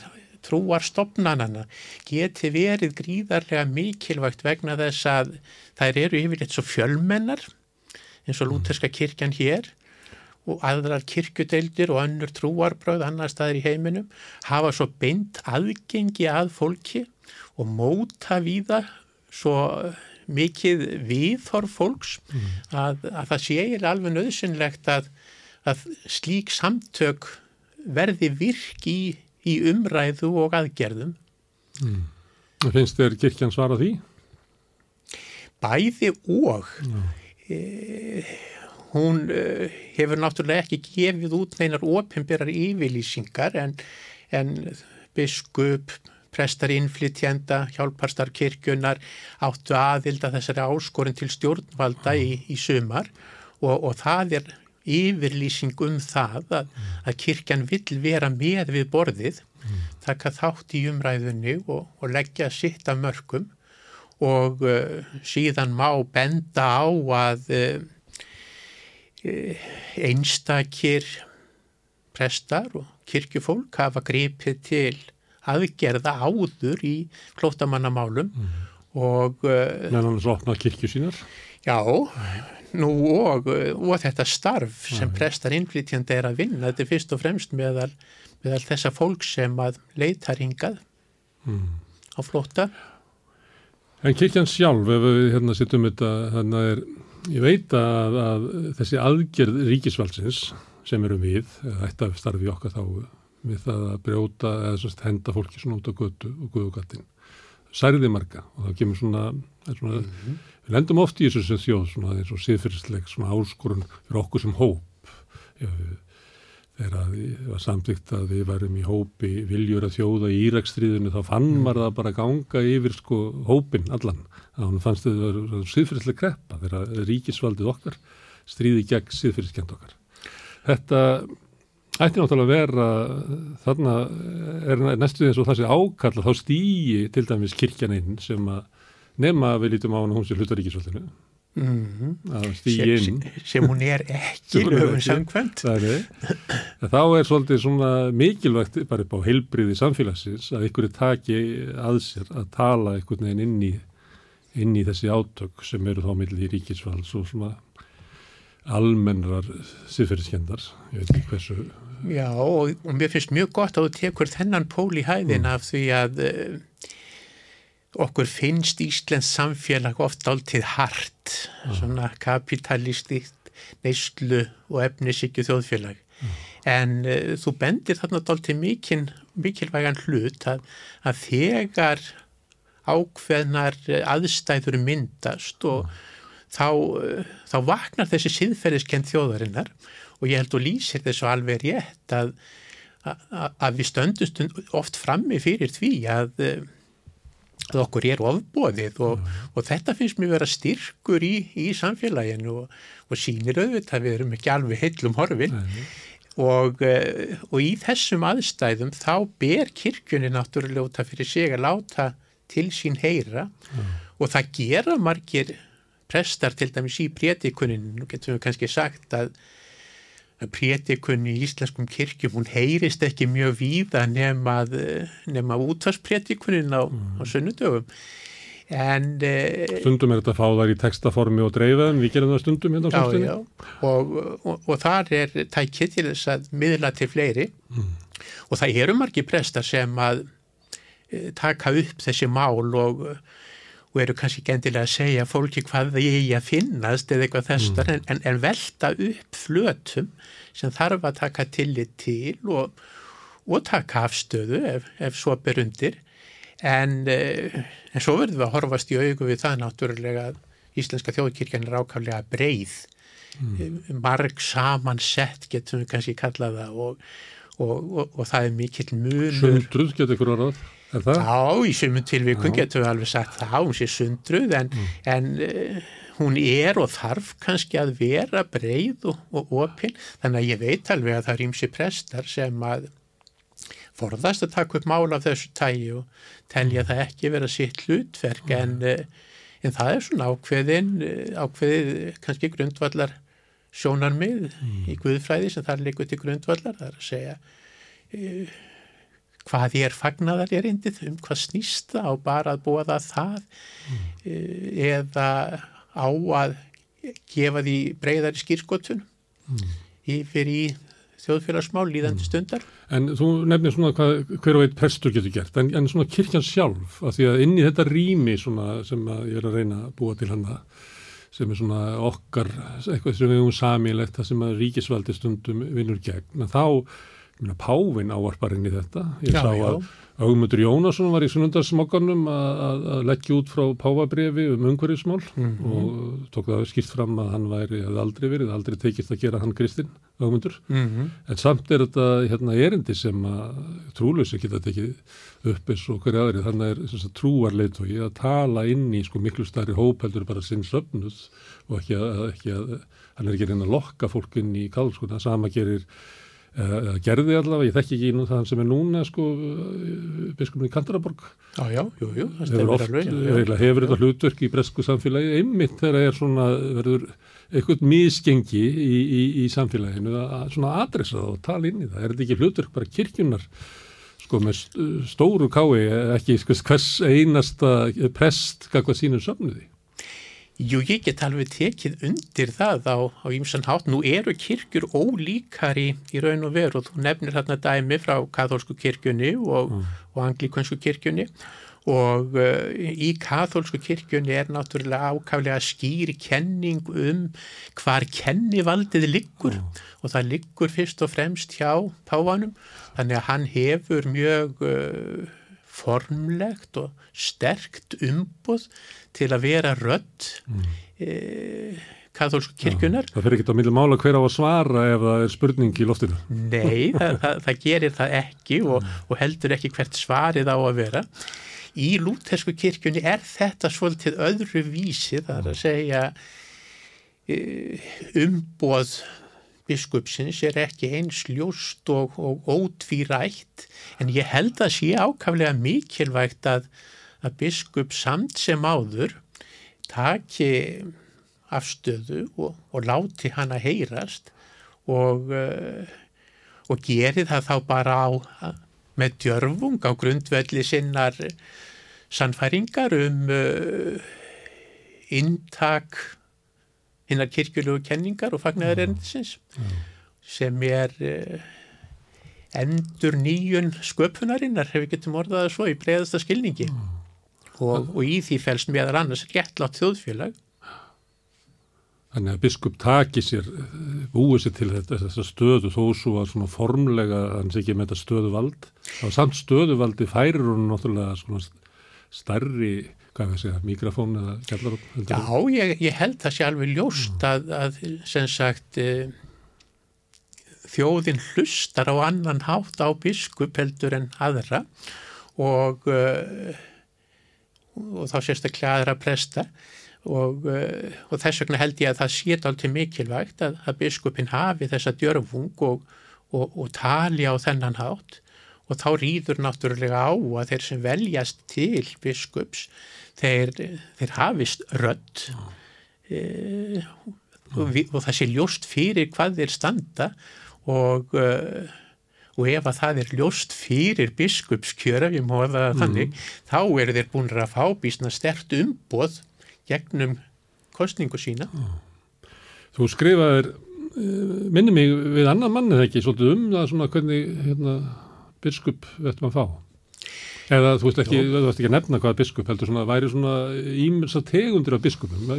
trúar stopnanana geti verið gríðarlega mikilvægt vegna þess að þær eru yfirleitt svo fjölmennar eins og lúterska kirkjan hér og aðrar kirkjudeildir og önnur trúarbröð annar staðir í heiminum hafa svo beint aðgengi að fólki og móta víða svo mikið viðhorf fólks að, að það sé alveg nöðsynlegt að, að slík samtök verði virk í, í umræðu og aðgerðum. Finnst þér kirkjan svara því? Bæði og e, hún uh, hefur náttúrulega ekki gefið út neinar ofinberar yfirlýsingar en, en biskup, prestar innflytjenda, hjálparstar kirkjunar áttu aðilda þessari áskorin til stjórnvalda í, í sumar og, og það er yfirlýsing um það að, að kirkjan vill vera með við borðið, taka þátt í umræðunni og, og leggja sitt af mörgum og uh, síðan má benda á að uh, einstakir prestar og kirkjufólk hafa gripið til aðgerða áður í klótamannamálum mm. og uh, meðan hann opnað kirkju sínar já, nú og, og þetta starf sem prestar innflytjandi er að vinna, þetta er fyrst og fremst meðal, meðal þessa fólk sem að leitar hingað mm. á flóta En kirkjan sjálf, ef við hérna sittum þetta, þannig að er, ég veit að, að þessi aðgerð ríkisvaldsins sem eru við, að starfi okkar þá við það að brjóta eða henda fólki svona út á götu og guðugattin, særði marga. Og það kemur svona, svona mm -hmm. við lendum oft í þessu sem þjóð svona eins og siðfyrirsleg svona áskorun fyrir okkur sem hóp, þegar það var samtíkt að við varum í hópi viljur að þjóða í Írakstríðinu þá fann mm. maður það bara ganga yfir sko hópin allan hann fannst þau að það var síðfyrirslega kreppa þegar ríkisvaldið okkar stríði gegn síðfyrirskend okkar þetta ætti náttúrulega að vera þarna er næstu eins og það sé ákalla þá stýji til dæmis kirkjaninn sem að nema við lítum á hann hún sem hlutar ríkisvaldinu. Mm -hmm. sem, sem hún er ekki lögum samkvæmt. Þá er svolítið svona mikilvægt bara upp á heilbriði samfélagsins að ykkur er taki að sér að tala einhvern veginn inn í, inn í þessi átök sem eru þá millir í ríkisfalls og svona almennrar siðferðiskendar ég veit ekki hversu Já og, mér finnst mjög gott að þú tekur þennan pól í hæðin mm. af því að uh, okkur finnst Íslands samfélag oft áltið hart, mm. svona kapitalistist, neyslu og efnisíkju þjóðfélag. Mm. En uh, þú bendir þarna áltið mikil, mikilvægan hlut að, að þegar ákveðnar aðstæður myndast og mm. þá, uh, þá vaknar þessi siðferðiskend þjóðarinnar og ég held og lýsir þessu alveg rétt að, að, að við stöndumst oft frammi fyrir því að uh, að okkur er ofbóðið og, og þetta finnst mér vera styrkur í, í samfélaginu og, og sínir auðvitað við erum ekki alveg heillum horfin. Og, eh, og í þessum aðstæðum þá ber kirkjunni náttúrulega út af fyrir sig að láta til sín heyra. Æ. og það gera margir prestar til dæmis í prétikuninu, nú getum við kannski sagt að prétikunni í íslenskum kirkjum, hún heyrist ekki mjög víða nema, nema útvarsprétikunin á, mm. á sunnudöfum. En, eh, stundum er þetta að fá þær í textaformi og dreifa en við gerum það stundum hérna á samstunni. Og, og, og þar er tækitt til þess að miðla til fleiri mm. og það eru margi prestar sem að e, taka upp þessi mál og og eru kannski gendilega að segja fólki hvað það er í að finnast eða eitthvað þessar mm. en, en velta upp flötum sem þarf að taka tillit til og, og taka afstöðu ef, ef svo ber undir en, eh, en svo verður við að horfast í augu við það náttúrulega að Íslenska þjóðkirkjan er ákvæmlega breið mm. Eh, marg samansett getum við kannski kallaða og, og, og það er mikill munur Sundruð getur ykkur orðað Já, í sumum tilvíkun getur við alveg sagt það, hún sé sundruð en, mm. en uh, hún er og þarf kannski að vera breið og, og opinn, þannig að ég veit alveg að það er ímsi prestar sem að forðast að taka upp mála af þessu tægi og telja mm. það ekki vera sitt hlutverk mm. en, uh, en það er svona ákveðin, uh, ákveðið kannski grundvallar sjónarmið mm. í Guðfræði sem þar likur til grundvallar, það er að segja hvað er fagnaðar erindið, um hvað snýst það á bara að búa það mm. eða á að gefa því breyðari skýrskotun mm. yfir í þjóðfélagsmál líðandi mm. stundar. En þú nefnir svona hvað, hver og einn prestur getur gert, en, en svona kirkjan sjálf, að því að inn í þetta rými svona sem ég er að reyna að búa til hana, sem er svona okkar, eitthvað sem við höfum samílegt, það sem að ríkisvaldi stundum vinnur gegn, þá Pávin ávarpar inn í þetta. Ég Já, sá að Augmundur Jónasson var í sunnundarsmokkanum að, að, að leggja út frá Pávabrefi um umhverjusmál Mhm. og tók það skýrt fram að hann væri, hefði aldrei verið, aldrei tekist að gera hann Kristinn, Augmundur. Mhm. En samt er þetta hérna erindi sem að trúlösi geta tekið upp eins og hverju aðri. Þannig er sem sagt, trúarleitói að tala inn í sko miklu stærri hóp heldur bara sinn söfnuð og ekki að, ekki að hann er ekki að reyna að lokka fólk inn í kálskuna. Sama gerir eða gerði allavega, ég þekki ekki nú það sem er núna sko biskumin í Kantaraborg Já, já, jú, jú, það hefur, oft, já, já. hefur, þetta hlutverk í bresku samfélagi einmitt þegar það er svona verður eitthvað misgengi í, í, í samfélaginu að svona adressa það og tala inn í það, er þetta ekki hlutverk bara kirkjunar sko með st- stóru kái ekki sko, hvers einasta prest kakvað sínum söfnuði Jú, ég get alveg tekið undir það á, ýmsan hátt. Nú eru kirkjur ólíkar í, í raun og veru og þú nefnir þarna dæmi frá katholsku kirkjunni og, og anglíkonsku kirkjunni. Og uh, í katholsku kirkjunni er náttúrulega ákaflega skýr kenning um hvar kennivaldið liggur. Og það liggur fyrst og fremst hjá páfanum. Þannig að hann hefur mjög uh, formlegt og sterkt umboð til að vera rödd mm. e, katholsku kirkjunar. það fyrir ekki á milli mála hver á að svara ef það er spurning í loftinu Nei, það, það, það gerir það ekki og, og heldur ekki hvert svarið á að vera. Í lútersku kirkjunni er þetta svolítið öðru vísi, það er að segja e, umboð biskupsins er ekki eins ljóst og, og ótvírætt en ég held að sé ákaflega mikilvægt að, að biskup samt sem áður taki afstöðu og, og láti hana heyrast og, uh, og geri það þá bara á, með djörfung á grundvelli sinnar sannfæringar um uh, inntak hinnar kirkjulegu kenningar og fagnar erindisins sem er uh, endur nýjun sköpunarinnar, hefur getum orðað það svo í breiðasta skilningi og, og í því fælst meðal annars réttlátt þjóðfélag Þannig að biskup taki sér, eh, búið sér til þetta, þessa stöðu þó svo að svona formlega hann sé ekki með þetta stöðuvald. Þá samt stöðuvaldi færir hún náttúrulega svona stærri, hvað við segja, mikrofón eða kjallar. Já, ég, ég held það sé alveg ljóst að, að sem sagt e, þjóðin hlustar á annan hátt á biskup heldur en aðra og, e, og þá sérstaklega aðra presta og, uh, og þess vegna held ég að það sé alltaf mikilvægt að, að biskupin hafi þessa djörfung og, og, og tali á þennan hátt. Og þá rýður náttúrulega á að þeir sem veljast til biskups þeir, þeir hafist rödd. E, og, við, og það sé ljóst fyrir hvað þeir standa og uh, og ef að það er ljóst fyrir biskupskjöra, við móða það þannig, þá eru þeir búin að fá bísna stert umboð gegnum kostningu sína. Þú skrifaðir, eh, minni mig við annan mann eða ekki, svolítið um það svona hvernig hérna, biskup vettum að fá. Eða þú veist ekki, þú veist ekki að nefna hvaða biskup heldur svona, væri svona ímessa tegundir af biskupum.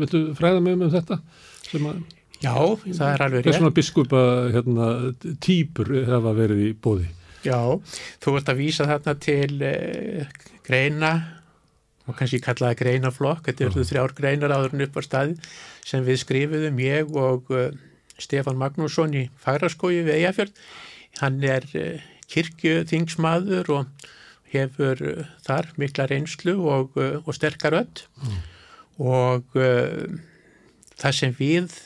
Viltu fræða mig um þetta? Sem að, Já, það er alveg rétt. svona biskupa hérna, týpur hefa verið í bóði? Já, þú ert að vísa þarna til uh, greina og kannski kallaða greinaflokk, þetta eru þrjár greinar áður en upp á staði sem við skrifuðum ég og uh, Stefan Magnússon í Fagraskói við Eyjafjörð. Hann er uh, kirkjuþingsmaður og hefur uh, þar mikla reynslu og, uh, og sterkar öll og uh, það sem við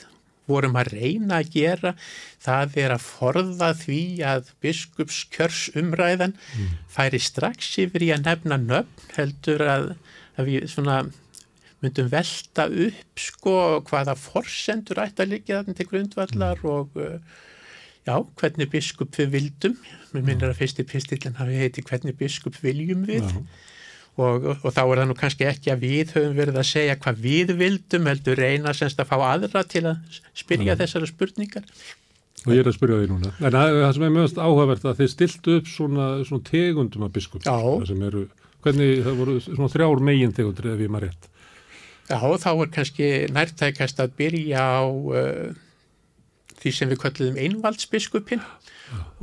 vorum að reyna að gera það er að forða því að biskupskjörsumræðan færi strax yfir í að nefna nöfn heldur að, að við svona myndum velta upp sko hvaða forsendur ætti að liggja þarna til grundvallar og uh, já, hvernig biskup við vildum. Mér minnir að fyrsti pistillin hafi heiti hvernig biskup viljum við? Já. Og, og þá er það nú kannski ekki að við höfum verið að segja hvað við vildum heldur reyna semst að fá aðra til að spyrja þessara spurningar Og ég er að spyrja því núna. En það, sem er mjögast áhugavert að þið stiltu upp svona, svona tegundum af biskup. Hvernig það voru svona þrjár megin tegundur ef ég maður rétt. Já, þá er kannski nærtækast að byrja á uh, því sem við kölluðum einvaldsbiskupin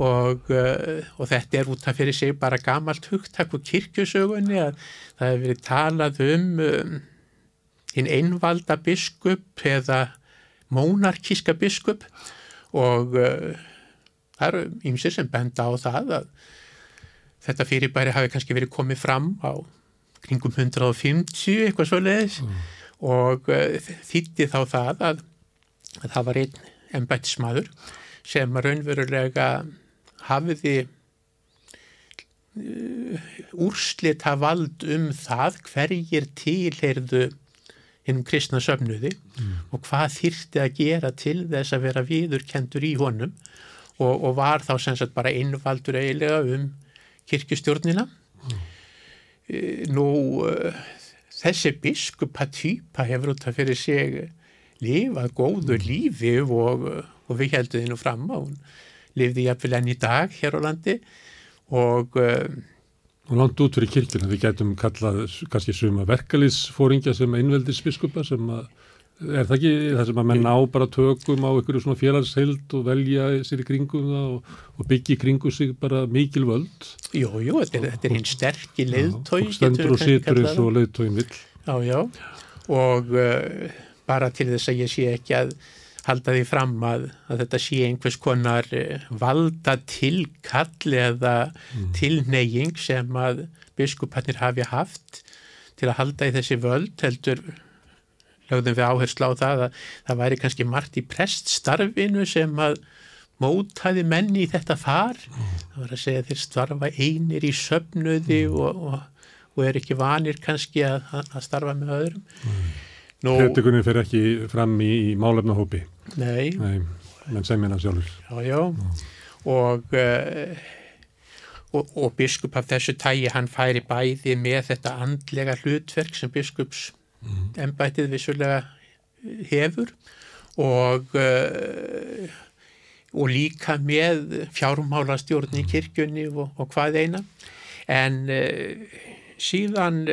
og, uh, og þetta er út af fyrir sig bara gamalt hugtak og kirkjusögunni að það hefur verið talað um um, hinn einvalda biskup eða mónarkíska biskup. Og uh, það eru ymsir sem benda á það að þetta fyrirbæri hafi kannski verið komið fram á kringum 150 eitthvað svo leiðis mm. og uh, þýtti þá það að, að það var einn ennbættismadur sem raunverulega hafiði uh, úrslita vald um það hverjir tilheyrðu hinnum kristna söfnuði mm. og hvað þýrti að gera til þess að vera viðurkendur í honum og, og var þá sem sagt bara innvaldur eiginlega um kirkustjórnina. Mm. Nú þessi biskupatýpa hefur út af fyrir sig lifað góðu lífi og, og við heldum þið nú fram á hún lifði jafnvel enn í dag hér á landi og Og langt út fyrir kirkina, við getum kallað kannski suma verkaliðsfóringja sem einveldisbiskupa sem að, er það ekki það sem að menn á bara tökum á einhverju svona félagsheild og velja sér í kringum það og, og byggja í kringu sig bara mikil völd. Jú, jú, þetta er, þetta er hinn sterkir leiðtói. Og stendur og situr eins og leiðtóin vill. Já, já, og uh, bara til þess að ég sé ekki að halda því fram að, að þetta sé einhvers konar eh, valda tilkall eða mm. tilneying sem að biskupannir hafi haft til að halda í þessi völd heldur lögðum við áherslu á það að það væri kannski margt í preststarfinu sem að mótaði menni í þetta far mm. það var að segja þeir starfa einir í söfnuði mm. og, og, og er ekki vanir kannski að, að starfa með öðrum mm. Predikunin fer ekki fram í, í málefnahópi. Nei. Nei, menn sem minna sjálfur. Já, já, já. Og, uh, og, og biskup af þessu tægi hann færi bæði með þetta andlega hlutverk sem biskups mm. ennbætið vissulega hefur og, uh, og líka með fjármálastjórn í kirkjunni og, og hvað eina. En uh, síðan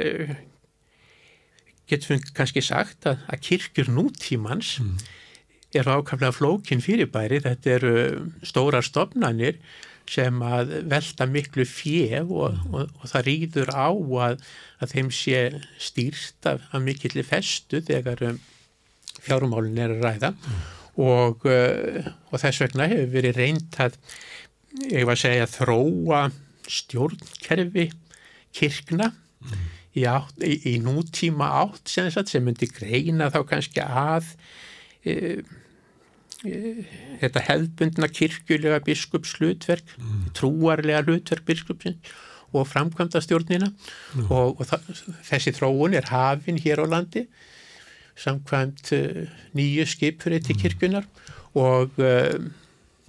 getum við kannski sagt að, að kirkjur nútímans mm. eru ákvæmlega flókin fyrirbæri, þetta eru stóra stopnannir sem að velta miklu fjef og, mm. og, og það rýður á að, að þeim sé stýrt af, af mikilli festu þegar um, fjárumálun er að ræða mm. og, uh, og þess vegna hefur verið reynd að, ég var að segja, þróa stjórnkerfi kirkna mm í, átt, í, í nútíma átt sem, sem myndi greina þá kannski að e, e, þetta hefðbundna kirkjulega biskupslutverk, mm. trúarlega hlutverk biskupsins og framkvæmda stjórnina mm. og, og það, þessi þróun er hafin hér á landi samkvæmt uh, nýju skipfrið til mm. kirkjunar og uh,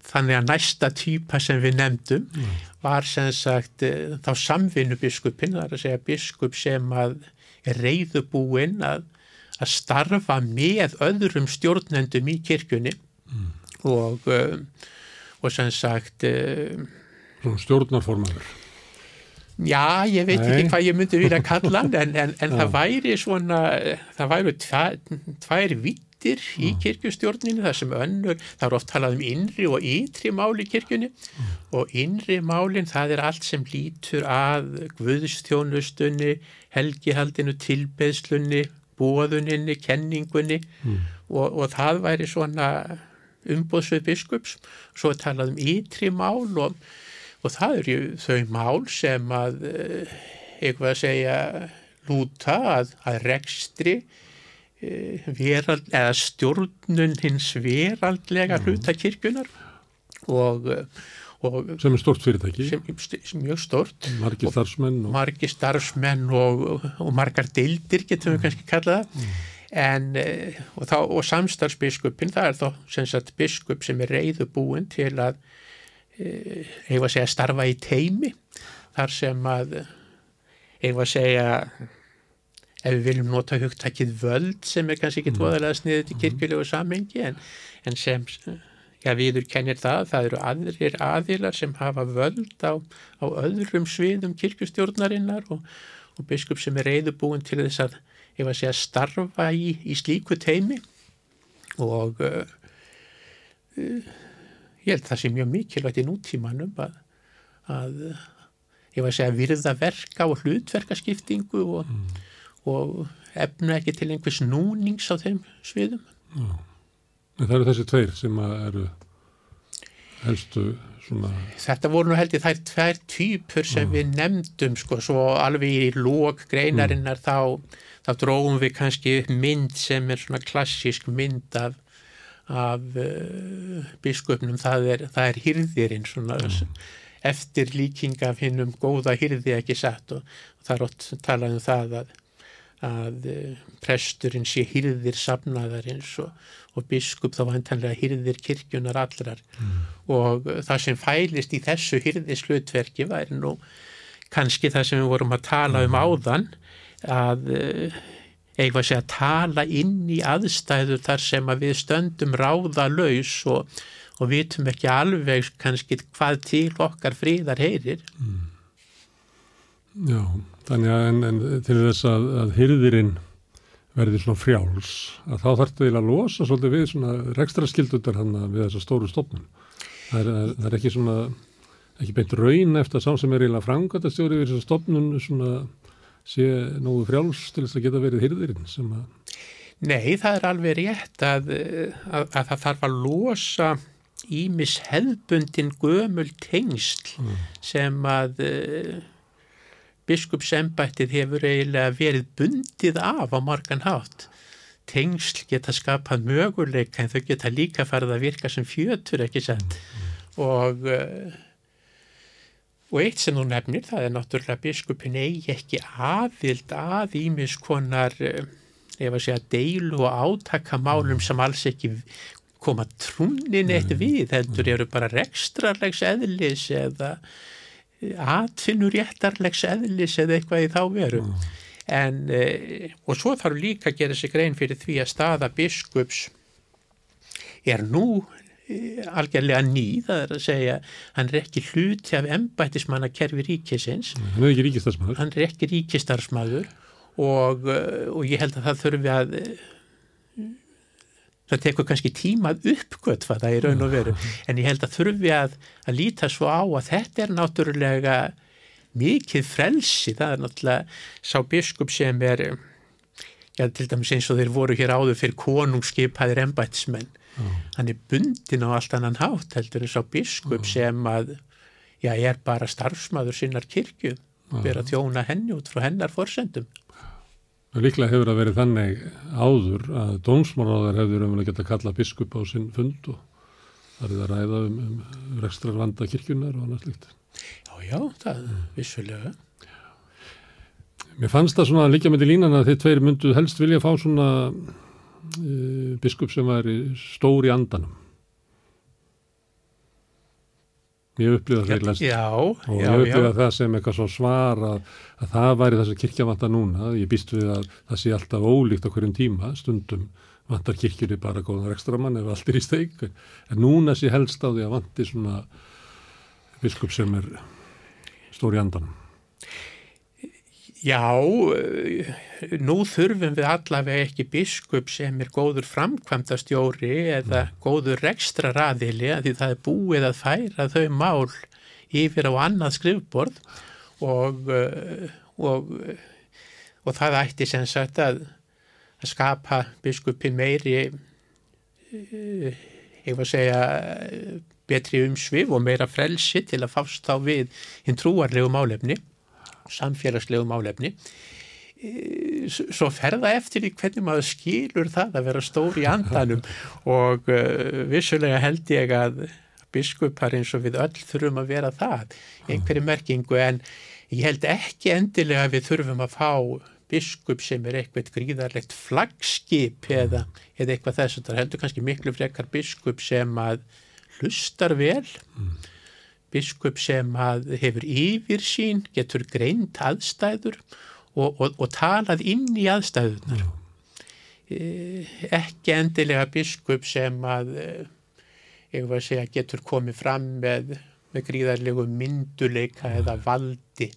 þannig að næsta týpa sem við nefndum mm. var sem sagt eh, þá samvinnu biskupin, það er að segja biskup sem að er reyðubúinn að, að starfa með öðrum stjórnendum í kirkjunni mm. og, eh, og sem sagt eh, Stjórnarformaður Já, ég veit Nei. ekki hvað ég myndi vilja kalla en, en, en það væri svona, það væri tvær vitt þættir í mm. kirkustjórninu þar sem önnur, það er oft talað um innri og ytri máli í kirkjunni mm. og innri málinn það er allt sem lítur að guðstjónustunni, helgihaldinu, tilbeðslunni, bóðuninni, kenningunni mm. og, og það væri svona umbóðsvið biskups, svo talað um ytri mál og, og það eru þau mál sem að, eh, eitthvað að segja, lúta að, að rekstri verald, eða stjórnun hins veraldlega mm. hluta kirkjunar og, eh, og sem er stort fyrirtæki sem, mjög stort margir starfsmenn og, margir starfsmenn og, og margar deildir getum við mm. kannski kallað mm. en eh, og, þá, og samstarfsbiskupin það er þá sem sagt biskup sem er reyðubúin til að hefur að segja starfa í teimi þar sem að hefur að segja ef við viljum nota hugtakið völd sem er kannski ekki tvoðalega mm. sniðið til mm. kirkjulegu samengi en, en sem já, viður kennir það, það eru aðrir aðilar sem hafa völd á, á öðrum sviðum kirkustjórnarinnar og, og biskup sem er reyðubúin til þess að, ef að segja, starfa í, í slíku teimi og uh, ég held það sé mjög mikilvægt í nútímanum að, að ég var að segja virða verka og hlutverkaskiptingu og, mm. Og efna ekki til einhvers núnings á þeim sviðum. Já. En það eru þessi tveir sem eru helstu svona... Þetta voru nú held ég þær tvær týpur sem Já. við nefndum sko, svo alveg í lók greinarinnar mm. þá, þá dróðum við kannski mynd sem er svona klassísk mynd af af uh, biskupnum það er, það er hyrðirinn svona mm. eftir líking af hinnum góða hyrði ekki satt og, og það er ótt talað um það að, að uh, presturinn sé hyrðir safnaðarins og, og biskup þá vantanlega hyrðir kirkjunar allrar mm. og uh, það sem fælist í þessu hyrðislutverki væri nú kannski það sem við vorum að tala um mm. áðan að eitthvað sé að tala inn í aðstæðu þar sem að við stöndum ráða laus og, og vitum ekki alveg kannski hvað til okkar fríðar heyrir. Mm. Já, þannig að en, en, til þess að, að hyrðirinn verði svona frjáls, að þá þarf það að losa svolítið við svona rekstra skildundar hann við þessa stóru stofnun. Það er, það er ekki svona, ekki beint raun eftir að sá sem er eiginlega frangatastjóri við þessa stofnun svona sé nógu frjáls til þess að geta verið hyrðirinn sem að... Nei, það er alveg rétt að, að, að það þarf að losa ímis hefbundin gömul tengsl mm. sem að biskupsembættið hefur eiginlega verið bundið af á margan hátt. Tengsl geta skapað möguleika en þau geta líka farið að virka sem fjötur, ekki sett. Mm. Og... Uh, Og eitt sem þú nefnir, það er náttúrulega biskupin eigi ekki aðvild að ímiskonar, eh, ef að segja, deilu og átakamálum sem alls ekki koma trúnin eitt við, heldur eru bara rekstrarlegs eðlis eða atfinnuréttarlegs eðlis eða eitthvað í þá veru. En, eh, og svo þarf líka að gera sig grein fyrir því að staða biskups er nú algjörlega ný, það er að segja hann er ekki hluti af embætismanna kerfi ríkisins hann er ekki ríkistarsmaður hann er ekki ríkistarsmaður og, uh, og ég held að það þurfi að það tekur kannski tímað uppgöt hvað það er raun og veru. En ég held að þurfi að, að líta svo á að þetta er náttúrulega mikið frelsi, það er náttúrulega sá biskup sem er já, til dæmis eins og þeir voru hér áður fyrir konungskipaðir embætismenn hann er bundin á allt annan hátt heldur eins á biskup sem að já, er bara starfsmaður sinnar kirkju, verið að tjóna henni út frá hennar forsendum. Líklega hefur það verið þannig áður að dómsmálaðar hefur umvel geta kalla biskup á sinn fund og það er að ræða um, um rekstrar vanda kirkjunar og annað slikt. Já, já, það er vissulega. Mér fannst það svona líka með í línan að þið tveir myndu helst vilja fá svona uh, biskup sem var stór í andanum ég upplifa það glæst og ég upplifa það sem eitthvað svo svar að, að það væri þess að kirkja vantar núna. Ég býst við að það sé alltaf ólíkt á hverjum tíma, stundum vantar kirkjunni bara góðan ekstramann ef allt er í steik. En núna sé helst á því að vanti svona biskup sem er stór í andanum Já, eh, nú þurfum við allavega ekki biskup sem er góður framkvæmdastjóri eða mm. góður rekstra raðili að því það er búið að færa þau mál yfir á annað skrifbord og, eh, og, og það ætti sem sagt að, að skapa biskupin meiri, ég eh, var að segja, betri umsvið og meira frelsi til að fást þá við hinn trúarlegu málefni samfélagslegu málefni. E, svo ferða eftir í hvernig maður skilur það að vera stóri í andanum. Og uh, vissulega held ég að biskupar eins og við öll þurfum að vera það einhverju merkingu. En ég held ekki endilega að við þurfum að fá biskup sem er eitthvað gríðarlegt flagskip eða, eða eitthvað þess að það heldur kannski miklu frekar biskup sem að hlustar vel. Mm biskup sem hefur yfir sín, getur greint aðstæður og, og, og talað inn í aðstæðunar. Mm. Ekki endilega biskup sem að, ég var að segja, getur komið fram með, með gríðarlegu mynduleika eða valdi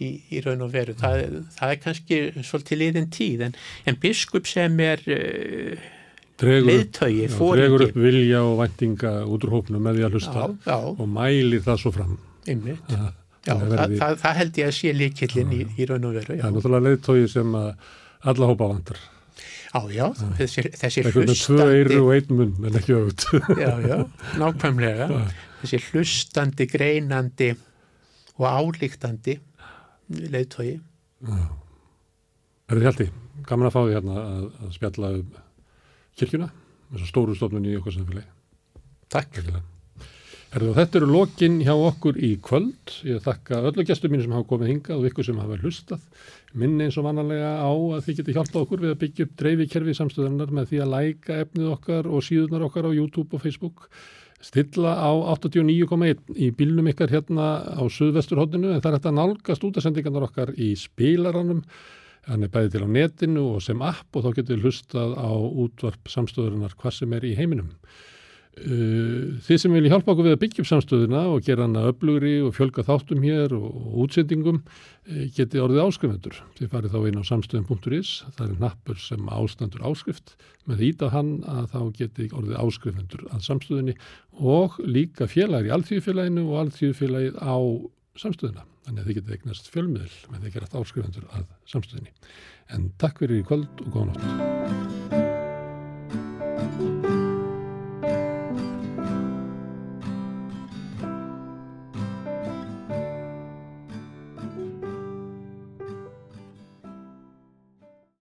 í, í raun og veru. Það, það er kannski svolítið liðin tíð en, en biskup sem er uh, leiðtögi, dregur upp vilja og væntinga út úr hópnum með því að hlusta já, já. og mælir það svo fram einmitt já, það, það, það held ég að sé líkillin í, í raun og veru það er náttúrulega leiðtögi sem alla hópa vantar Já, já, þessi, þessi hlustandi... Það er tvö eiru og einn munn, en ekki auðvitað. já, já, nákvæmlega. Þessi hlustandi, greinandi og álíktandi leiðtói. Er þetta heldi? Gaman að fá því hérna að, að spjalla um kirkjuna, þessar stóru stofnun í okkar samfélagi. Takk. Erðu, þetta eru lokin hjá okkur í kvöld. Ég þakka öllu gestur mín sem hafa komið hingað og ykkur sem hafa hlustað. Minni eins og vanalega á að þið geti hjálpað okkur við að byggja upp dreifikerfi samstöðunar með því að læka efnið okkar og síðunar okkar á YouTube og Facebook. Stilla á 89,1 í bílnum ykkar hérna á Suðvesturhóttinu en það er þetta nálgast útasendingarnar okkar í spilaranum. Hann er bæðið til á netinu og sem app og þá getur hlustað á útvarp samstöðunar hvað sem er í heiminum. Uh, þið sem vilja hjálpa okkur við að byggja upp samstöðuna og gera hana öflugri og fjölga þáttum hér og, útsendingum uh, geti orðið áskrifendur. Þið farið þá inn á samstöðum.is, það er nappur sem ástandur áskrift. Með að hann að þá geti orðið áskrifendur að samstöðunni og líka félagir í alþjóðfélaginu og alþjóðfélagið á samstöðuna. Þannig að þið getið eignast fjölmiðl með því að gera allt áskrifendur að samstöðunni. En takk fyrir í kvöld og góða nátt.